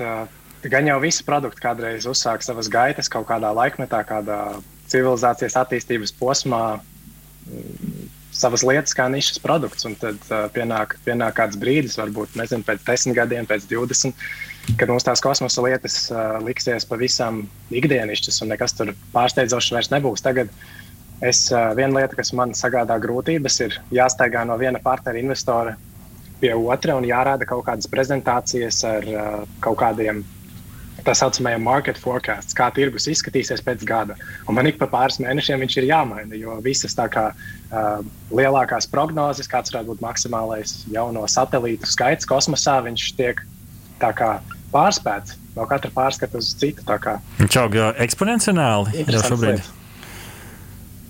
Gan jau visi produkti kādreiz uzsāk savas gaitas kaut kādā laikmetā, kādā civilizācijas attīstības posmā, mm, savas lietas kā nišas produkts. Un tad uh, pienāk, pienāk kāds brīdis, varbūt nezinu, pēc desmit gadiem, pēc divdesmit, kad mums tās kosmosa lietas uh, liksies pavisam ikdienišķas un nekas tur pārsteidzošs vairs nebūs. Tagad es, viena lieta, kas man sagādā grūtības, ir jāsteigā no viena partnera investora pie otra un jārāda kaut kādas prezentācijas ar uh, kaut kādiem tā saucamajam market forecast, kā tirgus izskatīsies pēc gada. Un man ik pa pāris mēnešiem viņš ir jāmaina, jo visas tā kā uh, lielākās prognozes, kāds varētu būt maksimālais jauno satelītu skaits kosmosā, viņš tiek tā kā pārspēts no katra pārskata uz citu. Viņš aug eksponenciāli jau šobrīd. Lieta.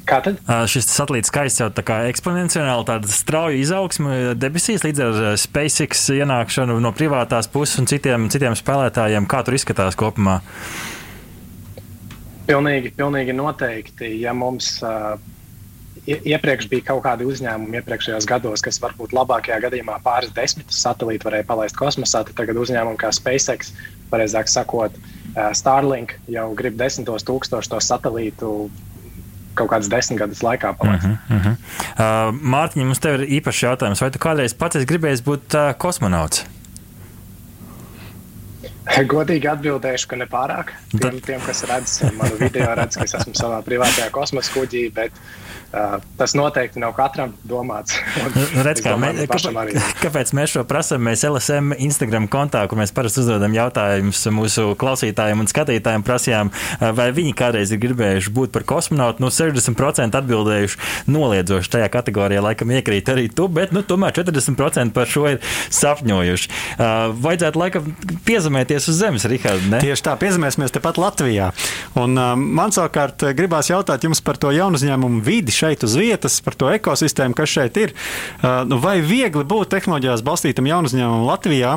Tad? Šis satelīts skaists jau tā kā eksponenciāli, tāda strauja izaugsme debesīs līdz ar SpaceX ienākšanu no privātās puses un citiem, citiem spēlētājiem. Kā tur izskatās kopumā? Pilnīgi, pilnīgi noteikti. Ja mums uh, iepriekš bija kaut kādi uzņēmumi iepriekšējos gados, kas varbūt labākajā gadījumā pāris desmitus satelītu varēja palaist kosmosā, tad tagad uzņēmumi kā SpaceX, pareizāk sakot, uh, Starlink jau grib desmitos tūkstošos satelītu kaut kādas desmit gadus laikā palaist. Uh -huh, uh -huh. Uh, Mārtiņ, mums te ir īpašs jautājums. Vai tu kādreiz pats esi gribējis būt uh, kosmonauts? Godīgi atbildēšu, ka nepārāk. Tiem, tiem kas redz manu video, redz, ka es esmu savā privātajā kosmosa kuģī, bet Uh, tas noteikti nav katram domāts. Nu, redz, kā, domāju, mē, kāpēc, *laughs* kāpēc mēs šo prasām? Mēs LSM Instagram kontā, kur mēs parasti uzdodam jautājumus mūsu klausītājiem un skatītājiem, prasījām, uh, vai viņi kādreiz ir gribējuši būt par kosmonautu. Nu, 60% atbildējuši noliedzoši tajā kategorijā, laikam iekrīt arī tu, bet nu, tomēr 40% par šo ir sapņojuši. Uh, vajadzētu laikam piezemēties uz zemes, Rihard. Ne? Tieši tā, piezemēsimies tepat Latvijā. Un, uh, man savukārt gribās jautāt jums par to jaunu uzņēmumu vidi šeit uz vietas, par to ekosistēmu, kas šeit ir. Uh, nu, vai viegli būt tehnoloģijās balstītam jaunu uzņēmumu Latvijā?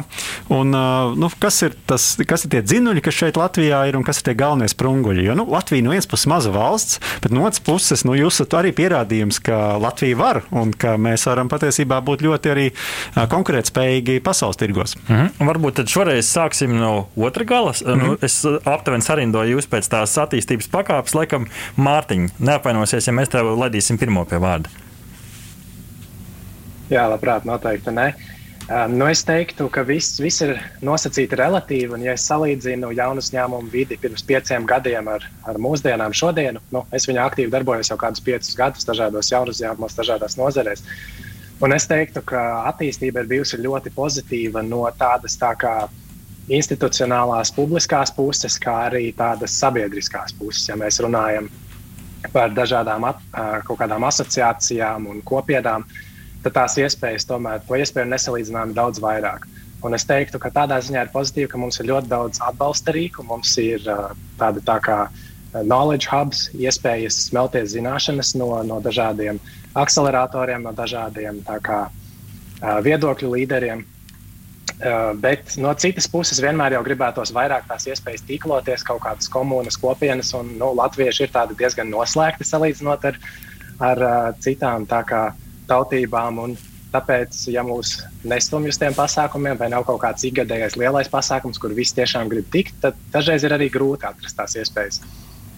Un, uh, nu, kas, ir tas, kas ir tie dzinuļi, kas šeit Latvijā ir un kas ir tie galvenie sprunguļi? Jo nu, Latvija no vienas puses maza valsts, bet no otras puses nu, jūs esat arī pierādījums, ka Latvija var un ka mēs varam patiesībā būt ļoti arī uh, konkurētspējīgi pasaules tirgos. Mm -hmm. Varbūt tad šoreiz sāksim no otra gala. Mm -hmm. nu, es aptuveni sarindoju jūs pēc tās attīstības pakāpes, laikam, Mārtiņ, neapvainosies, ja mēs tev laidīsim laidīsim pirmo pie vārda? Jā, labprāt, noteikti. Ne. Nu es teiktu, ka viss, viss ir nosacīti relatīvi. Un, ja es salīdzinu jaunu uzņēmumu vidi pirms pieciem gadiem ar, ar mūsdienām, šodienu, nu, es viņā aktīvi darbojos jau kādus piecus gadus dažādos jaunu uzņēmumos, dažādās nozarēs. Un es teiktu, ka attīstība ir bijusi ļoti pozitīva no tādas tā kā institucionālās, publiskās puses, kā arī tādas sabiedriskās puses. Ja mēs runājam par dažādām at, kaut kādām asociācijām un kopienām, tad tās iespējas tomēr, to iespēju nesalīdzināmi daudz vairāk. Un es teiktu, ka tādā ziņā ir pozitīvi, ka mums ir ļoti daudz atbalsta rīku, mums ir tāda tā kā knowledge hubs, iespējas smelties zināšanas no, no Uh, bet no citas puses, vienmēr jau gribētos vairāk tās iespējas tīkloties, kaut kādas komunas, kopienas, un nu, latvieši ir diezgan noslēgti salīdzinot ar, ar citām tautībām. Un, tāpēc, ja mūs nestumj uz tiem pasākumiem, vai nav kaut kāds ikgadējais lielais pasākums, kur visi tiešām grib tikt, tad dažreiz ir arī grūti atrast tās iespējas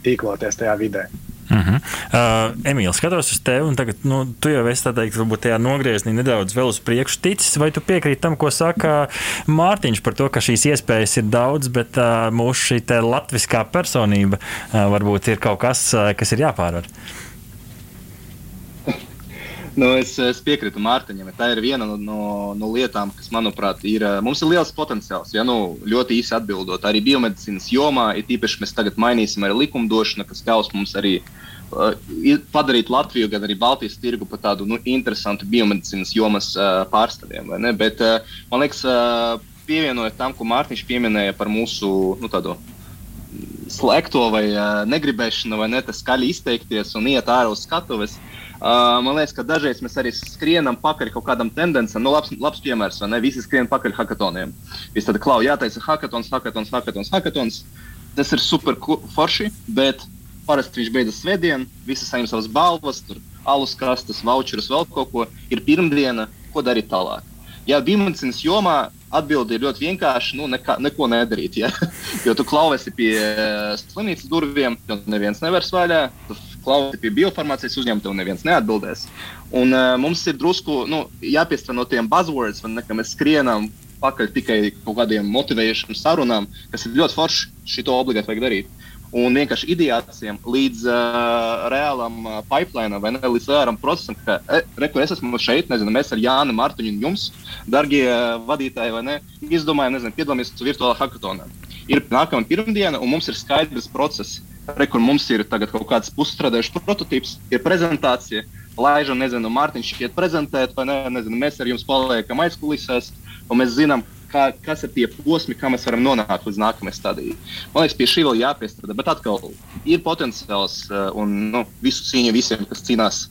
tīkloties tajā vidē. Uh -huh. uh, Emīls, skatos uz tevi, un tagad, nu, tu jau esi tādā varbūt tajā nogriezienī nedaudz vēl uz priekšu ticis. Vai tu piekrīti tam, ko saka Mārtiņš par to, ka šīs iespējas ir daudz, bet uh, mūsu šī latviskā personība uh, varbūt ir kaut kas, uh, kas ir jāpārvar? Nu, es, es piekrītu Mārtiņam. Tā ir viena no, no, no lietām, kas, manuprāt, ir. Mums ir liels potenciāls. Ja, nu, ļoti īsi atbildot, arī biomedicīnas jomā, ir īpaši mēs tagad mainīsim arī likumdošanu, kas ļaus mums arī uh, padarīt Latviju, gan arī Baltijas tirgu par tādu nu, interesantu biomedicīnas jomas uh, pārstāvjiem. Bet, uh, man liekas, pievienojot tam, ko Mārtiņš pieminēja par mūsu nu, tādu slēgto vai negribēšanu, vai ne, tas skaļi izteikties un iet ārā uz skatuves. Uh, man liekas, ka dažreiz mēs arī skrienam pakaļ kaut kādam tendencam. Nu, labs, labs piemērs, vai ne? Visi skrien pakaļ hackathoniem. Visi tad klauj, jātaisa hackathons, hackathons, hackathons, hackathons. Tas ir super forši, bet parasti viņš beidzas svētdien, visi saņem savas balvas, tur alus kastes, voucherus, vēl kaut ko. Ir pirmdiena, ko darīt tālāk. Ja dimensijas jomā atbildi ir ļoti vienkārša, nu, nekā, neko nedarīt. Ja? *laughs* jo tu klauvēsi pie uh, slimnīcas durvīm, jo neviens nevar vaļā. Tu klauvēsi pie biofarmācijas uzņēmuma, tev neviens neatbildēs. Un uh, mums ir drusku nu, jāpiestrādā no tiem buzzwords, ne, ka mēs skrienam pakaļ tikai kaut kādiem motivējošiem sarunām, kas ir ļoti forši. Šito obligāti vajag darīt un vienkārši ideācijām līdz uh, reālam uh, pipeline vai ne, līdz reālam procesam, ka, e, reku, es esmu šeit, nezinu, mēs ar Jānu, Mārtiņu un jums, darbie uh, vadītāji, vai ne, izdomājam, nezinu, piedalāmies virtuālā hackathonā. Ir nākamā pirmdiena, un mums ir skaidrs process. Rekur mums ir kaut kāds pusstrādājušs prototyps, ir prezentācija, laižam, nezinu, Mārtiņš iet prezentēt, vai ne, nezinu, mēs ar jums paliekam aizkulisēs, un mēs zinām, kā, kas ir tie posmi, kā mēs varam nonākt līdz nākamajai stadijai. Man liekas, pie šī vēl jāpiestrādā, bet atkal ir potenciāls uh, un nu, visu cīņu visiem, kas cīnās.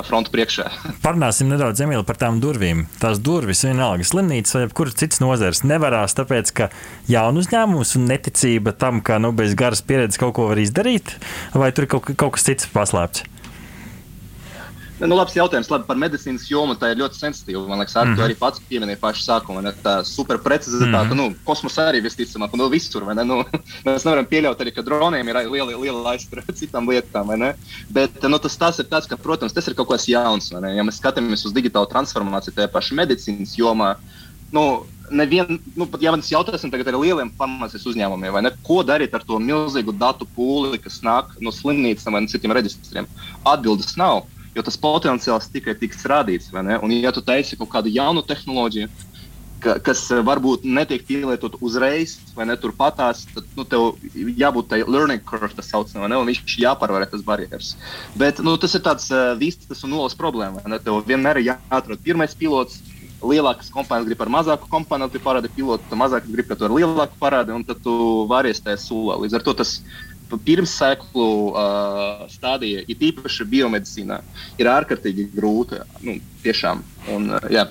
Frontu priekšā. *laughs* Parunāsim nedaudz Emīli, par tām durvīm. Tās durvis vienalga slimnīca vai jebkuras citas nozares nevarās, tāpēc ka jaunu uzņēmumus un neticība tam, ka nu, bez garas pieredzes kaut ko var izdarīt, vai tur ir kaut, kaut kas cits paslēpts. Nu, labs jautājums. Labi, par medicīnas jomu tā ir ļoti sensitīva. Man liekas, Artur mm -hmm. arī pats pieminēja pašu sākumu. Ne, tā superprecizitāte, mm nu, kosmosā arī visticamāk, nu, visur. Ne, nu, *laughs* mēs nevaram pieļaut arī, ka droniem ir liela, liela aizstra *laughs* citām lietām. Bet nu, tas, tas ir tāds, ka, protams, tas ir kaut kas jauns. Ja mēs skatāmies uz digitālu transformāciju tajā pašā medicīnas jomā, nu, nevien, nu, pat ja mēs jautāsim tagad ar lieliem farmācijas uzņēmumiem, ne, ko darīt ar to milzīgu datu pūli, kas nāk no slimnīcām vai no citiem reģistriem, atbildes nav jo tas potenciāls tikai tiks radīts. Un, ja tu taisi kaut kādu jaunu tehnoloģiju, ka, kas eh, varbūt netiek pielietot uzreiz, vai ne turpatās, tad nu, tev jābūt tai learning curve, tas saucamā, un viņš jāpārvar tas barjeras. Bet nu, tas ir tāds uh, vistas un nolas problēma. Tev vienmēr ir jāatrod pirmais pilots. Lielākas kompānijas grib ar mazāku kompāniju parādīt pilotu, tad mazākas grib, ka tu ar lielāku parādi, un tad tu vari iestāties sulā. Līdz ar to tas pirmsēklu uh, stadija, it īpaši biomedicīnā, ir ārkārtīgi grūta. Nu, tiešām. Un, uh, jā,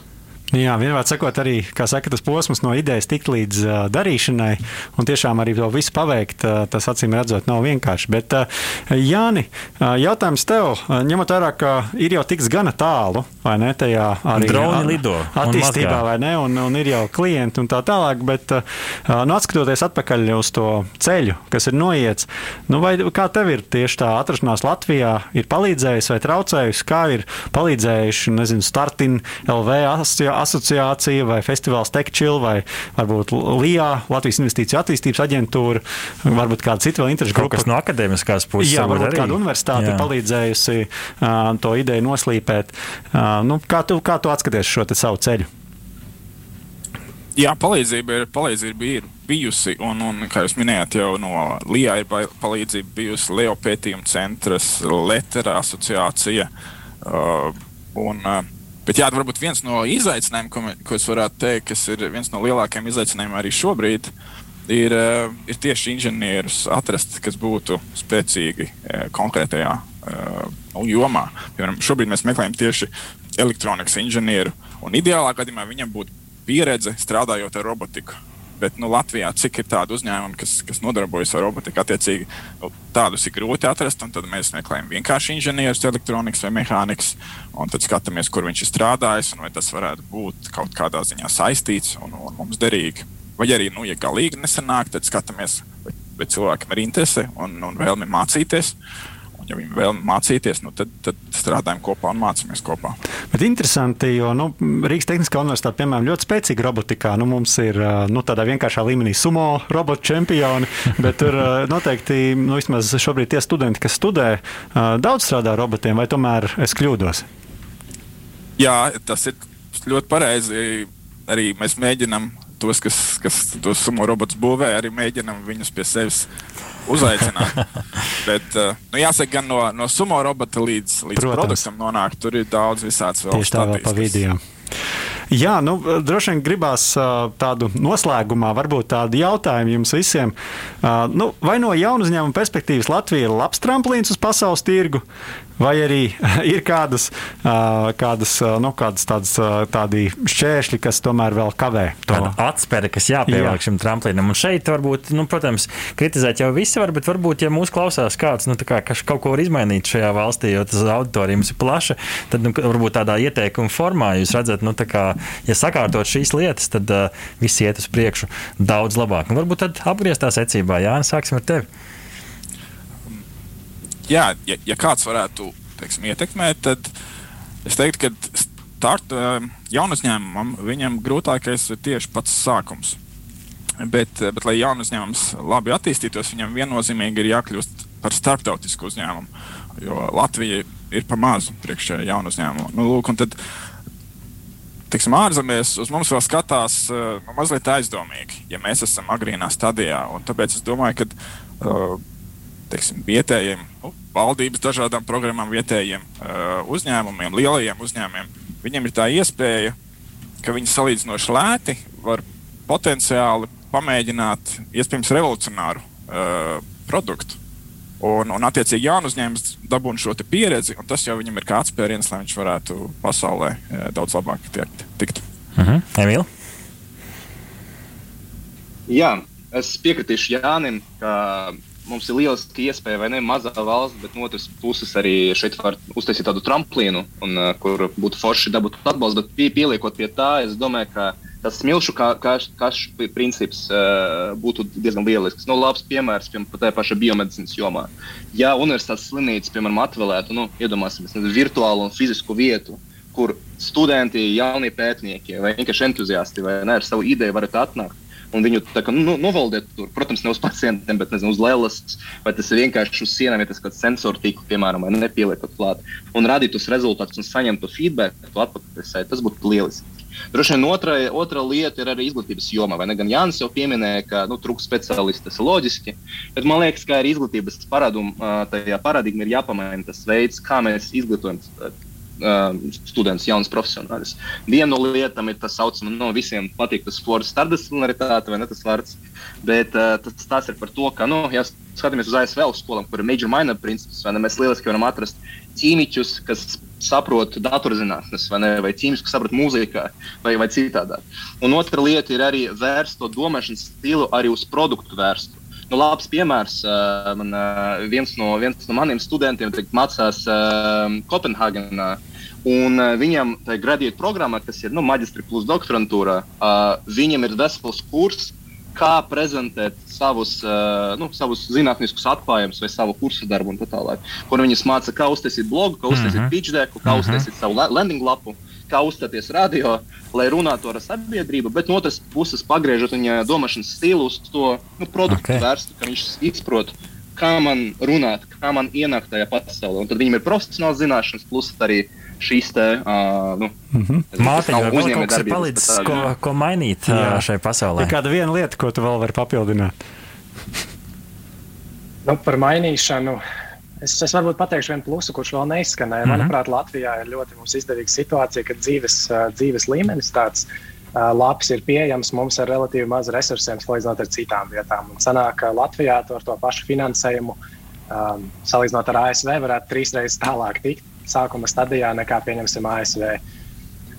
Jā, vienmēr sakot, arī saka, tas posms no idejas tikt līdz uh, darīšanai, un tiešām arī to visu paveikt, uh, tas acīm redzot, nav vienkārši. Bet, uh, Jāni, uh, jautājums tev, uh, ņemot vērā, ka ir jau tiks gana tālu, vai ne, tajā arī droni lido attīstībā, vai ne, un, un ir jau klienti un tā tālāk, bet, uh, nu, atskatoties atpakaļ uz to ceļu, kas ir noiets, nu, vai kā tev ir tieši tā atrašanās Latvijā, ir palīdzējusi vai traucējusi, kā ir palīdzējuši, nezinu, Startin LV asociācija, asociācija vai festivāls TechChill vai varbūt LIA, Latvijas Investīciju attīstības aģentūra, varbūt kāda cita vēl interešu grupa. Kas no akadēmiskās puses. Jā, varbūt arī. kāda universitāte Jā. palīdzējusi uh, to ideju noslīpēt. Uh, nu, kā, tu, kā tu atskaties šo savu ceļu? Jā, palīdzība ir, palīdzība ir bijusi, un, un kā jūs minējāt, jau no LIA ir palīdzība bijusi Leo pētījuma centrs, Letera asociācija. Uh, un, uh, Bet jā, varbūt viens no izaicinājumiem, ko, ko es varētu teikt, kas ir viens no lielākajiem izaicinājumiem arī šobrīd, ir, eh, ir tieši inženierus atrast, kas būtu spēcīgi eh, konkrētajā uh, jomā. Piemēram, šobrīd mēs meklējam tieši elektronikas inženieru, un ideālā gadījumā viņam būtu pieredze strādājot ar robotiku. Bet nu, Latvijā cik ir tādu uzņēmumu, kas, kas nodarbojas ar robotiku, attiecīgi nu, tādus ir grūti atrast. Tad mēs meklējam vienkārši inženierus, elektronikas vai mehānikus, un tad skatāmies, kur viņš ir strādājis un vai tas varētu būt kaut kādā ziņā saistīts un, un mums derīgi. Vai arī, nu, ja galīgi nesanāk, tad skatāmies, vai, vai cilvēkam ir interese un, un vēlme mācīties. Uh, ja viņi vēl mācīties, nu, tad, tad strādājam kopā un mācāmies kopā. Bet interesanti, jo nu, Rīgas Tehniskā universitāte, piemēram, ļoti spēcīga robotikā. Nu, mums ir nu, tādā vienkāršā līmenī sumo robotu čempioni, *laughs* bet tur noteikti, nu, vismaz šobrīd tie studenti, kas studē, daudz strādā ar robotiem, vai tomēr es kļūdos? Jā, tas ir ļoti pareizi. Arī mēs mēģinām tos, kas, kas tos sumo robotus būvē, arī mēģinām viņus pie sevis uzaicināt. *laughs* Bet, uh, nu, jāsaka, gan no, no sumo robota līdz, līdz Protams. produktam nonākt, tur ir daudz visāds vēl Tieši tā vēl pa video. Jā, nu, droši vien gribās uh, tādu noslēgumā, varbūt tādu jautājumu jums visiem. Nu, vai no jaunu uzņēmumu perspektīvas Latvija ir labs tramplīns uz pasaules tirgu, vai arī *laughs* ir kādas, kādas, nu, kādas tādas, tādi šķēršļi, kas tomēr vēl kavē to atspēri, kas jāpievelk Jā. šim tramplīnam. Un šeit, varbūt, nu, protams, kritizēt jau visi var, bet varbūt, ja mūs klausās kāds, nu, kā, kas kaut ko var izmainīt šajā valstī, jo tas auditorijums ir plaša, tad, nu, varbūt tādā ieteikuma formā jūs redzat, nu, kā, ja sakārtot šīs lietas, tad uh, viss iet uz priekšu daudz labāk. Nu, varbūt tad apgrieztā secībā, Jā, sāksim ar tevi jā, ja, ja kāds varētu teiksim, ietekmēt, tad es teiktu, ka start, um, jaunu uzņēmumam viņam grūtākais ir tieši pats sākums. Bet, bet, lai jaunu uzņēmums labi attīstītos, viņam viennozīmīgi ir jākļūst par starptautisku uzņēmumu. Jo Latvija ir pa mazu priekšā jaunu uzņēmumu. Nu, lūk, tad, tiksim, ārzemēs uz mums vēl skatās uh, mazliet aizdomīgi, ja mēs esam agrīnā stadijā. Tāpēc es domāju, ka uh, teiksim, vietējiem, nu, valdības dažādām programmām, vietējiem uh, uzņēmumiem, lielajiem uzņēmumiem, viņiem ir tā iespēja, ka viņi salīdzinoši lēti var potenciāli pamēģināt iespējams revolucionāru uh, produktu. Un, un attiecīgi, jaunu uzņēmums dabūna šo pieredzi, un tas jau viņam ir kā atspēriens, lai viņš varētu pasaulē uh, daudz labāk tiekt, tikt. Uh mhm. -huh. Emīl? Jā, es piekritīšu Jānim, ka mums ir lieliska iespēja, vai ne, mazā valsts, bet no otras puses arī šeit var uztaisīt tādu tramplīnu, un, uh, kur būtu forši dabūt atbalstu. Bet pie, pieliekot pie tā, es domāju, ka tas smilšu kā princips uh, būtu diezgan lielisks. Nu, labs piemērs, piemēram, tajā pašā biomedicīnas jomā. Ja universitātes slimnīca, piemēram, atvēlētu, nu, iedomāsimies, virtuālu un fizisku vietu, kur studenti, jaunie pētnieki vai vienkārši entuziasti vai ne, ar savu ideju varētu atnākt un viņu kā, nu, novaldēt tur. Protams, ne uz pacientiem, bet nezinu, uz lēlas, vai tas ir vienkārši uz sienām, ja tas kāds sensoru tīkls, piemēram, vai nepieliekot klāt, un radīt tos rezultātus un saņemt to feedback, to atpakaļ. Tas būtu lieliski. Droši vien otra, otra lieta ir arī izglītības joma. Gan Jānis jau pieminēja, ka nu, trūkst speciālistu, tas ir loģiski. Bet man liekas, ka arī izglītības paradigma ir jāpamaina tas veids, kā mēs izglītojam students, jauns profesionālis. Viena no lietām ir tas saucamais, no visiem patīk tas formas starpdisciplinaritāte, vai ne tas vārds. Bet uh, tas, tas ir par to, ka, nu, ja skatāmies uz ASV skolām, kur ir major minor princips, vai ne, mēs lieliski varam atrast ķīmiķus, kas saprot datorzinātnes, vai, ne, vai ķīmisku, kas saprot mūzikā, vai, vai citādi. Un otra lieta ir arī vērst to domāšanas stilu arī uz produktu vērstu. Nu, labs piemērs. Uh, man, uh, viens, no, viens no maniem studentiem teikt, mācās uh, Kopenhāgenā. Un uh, viņam tā gradīta programma, kas ir nu, maģistra plus doktorantūra, uh, viņam ir vesels kurs, kā prezentēt savus, uh, nu, savus zinātniskus atklājumus vai savu kursu darbu un tā tālāk. Kur viņas māca, kā uztaisīt blogu, kā uztaisīt mm -hmm. pitch deku, kā mm -hmm. uztaisīt savu landing lapu. Uh, kā uzstāties radio, lai runātu ar sabiedrību, bet no otras puses pagriežot viņa domāšanas stilu uz to nu, produktu okay. vērstu, ka viņš izprot. Kā man runāt, kā man ienākt tajā pasaulē. Un tad viņam ir profesionāls zināšanas, plus arī šīs te, uh, nu, mm -hmm. mākslinieks, vai vēl kaut kas ir palicis, ko, ko mainīt Jā. šai pasaulē. Ir kāda viena lieta, ko tu vēl vari papildināt? nu, par mainīšanu Es, es varbūt pateikšu vienu plusu, kurš vēl neizskanēja. Mm -hmm. Manuprāt, Latvijā ir ļoti izdevīga situācija, ka dzīves, dzīves līmenis tāds uh, labs ir pieejams mums ar relatīvi maz resursiem, salīdzinot ar citām vietām. Un sanāk, ka Latvijā to ar to pašu finansējumu, um, salīdzinot ar ASV, varētu trīs reizes tālāk tikt sākuma stadijā nekā, pieņemsim, ASV.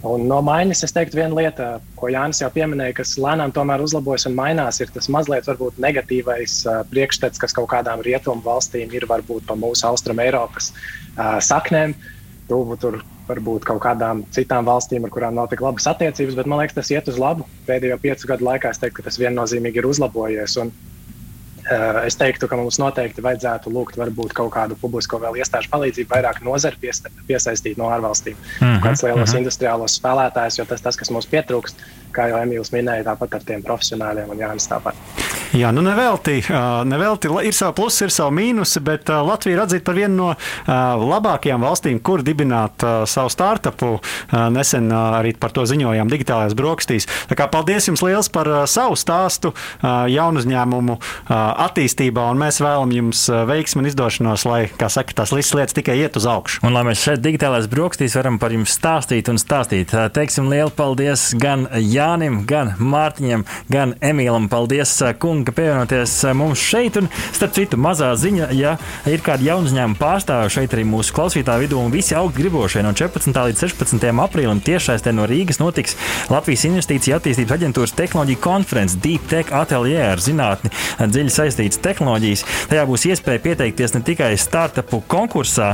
Un no maiņas es teiktu, viena lieta, ko Jānis jau pieminēja, kas lēnām tomēr uzlabojas un mainās, ir tas mazliet varbūt negatīvais uh, priekšstats, kas kaut kādām rietumu valstīm ir varbūt pa mūsu austrumu Eiropas uh, saknēm. Tuvu tur varbūt kaut kādām citām valstīm, ar kurām nav tik labas attiecības, bet man liekas, tas iet uz labu. Pēdējo piecu gadu laikā es teiktu, ka tas viennozīmīgi ir uzlabojies. Un, es teiktu, ka mums noteikti vajadzētu lūgt varbūt kaut kādu publisko vēl iestāžu palīdzību, vairāk nozari piesaistīt no ārvalstīm, mm -hmm. kāds lielos mm -hmm. industriālos spēlētājus, jo tas, tas kas mums pietrūkst, kā jau Emīls minēja, tāpat ar tiem profesionāļiem un Jānis tāpat. Jā, nu nevelti, nevelti ir savi plusi, ir savi mīnusi, bet Latvija ir atzīta par vienu no labākajām valstīm, kur dibināt savu startupu. Nesen arī par to ziņojām digitālajās brokastīs. Tā kā paldies jums liels par savu stāstu, jaunu uzņēmumu attīstībā, un mēs vēlam jums veiksmi un izdošanos, lai, kā saka, tās visas lietas tikai iet uz augšu. Un lai mēs šeit digitālajās brokastīs varam par jums stāstīt un stāstīt. Teiksim lielu paldies gan Jānim, gan Mārtiņam, gan Emīlam. Paldies, kungi! un ka pievienoties mums šeit. Un, starp citu, mazā ziņa, ja ir kādi jaunu uzņēmumu pārstāvji šeit arī mūsu klausītāju vidū un visi augt gribošie no 14. līdz 16. aprīlim tiešais te no Rīgas notiks Latvijas Investīcija attīstības aģentūras tehnoloģija konferences Deep Tech Atelier ar zinātni dziļi saistītas tehnoloģijas. Tajā būs iespēja pieteikties ne tikai startupu konkursā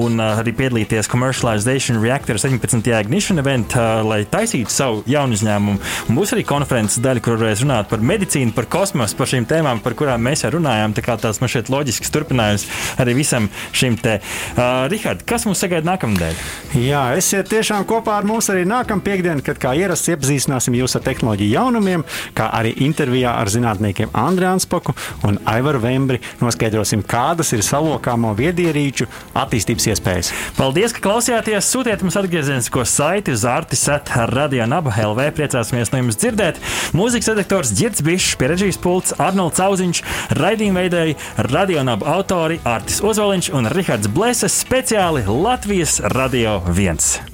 un arī piedalīties Commercialization Reactor 17. Ignition event, lai taisītu savu jaunu uzņēmumu. Un būs arī konferences daļa, kur varēs runāt par medicīnu, par kosmosu, par šīm tēmām, par kurām mēs jau runājām. Tā kā tās man šeit loģisks turpinājums arī visam šim te. Uh, Rihard, kas mums sagaida nākamnedēļ? Jā, esiet tiešām kopā ar mums arī nākamā piekdiena, kad kā ierasts iepazīstināsim jūs ar tehnoloģiju jaunumiem, kā arī intervijā ar zinātniekiem Andriu Anspaku un Aivaru Vembri noskaidrosim, kādas ir salokāmo viedierīču attīstības iespējas. Paldies, ka klausījāties! Sūtiet mums atgriezenisko saiti uz Artisat Radio Naba LV. Priecāsimies no jums dzirdēt. Mūzikas redaktors Girds Bišs pie režijas pults Arnolds Zauziņš, raidījuma veidēji radionāba autori Artis Ozoliņš un Rihards Bleses speciāli Latvijas Radio 1.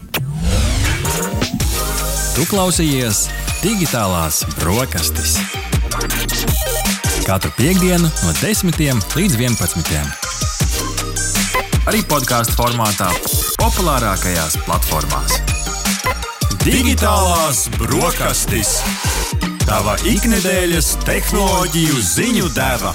Tu klausījies digitālās brokastis. Katru piekdienu no 10 līdz 11. Arī podkāstu formātā, populārākajās platformās. Digitālās brokastis! Tava ikdienas tehnoloģiju ziņu deva.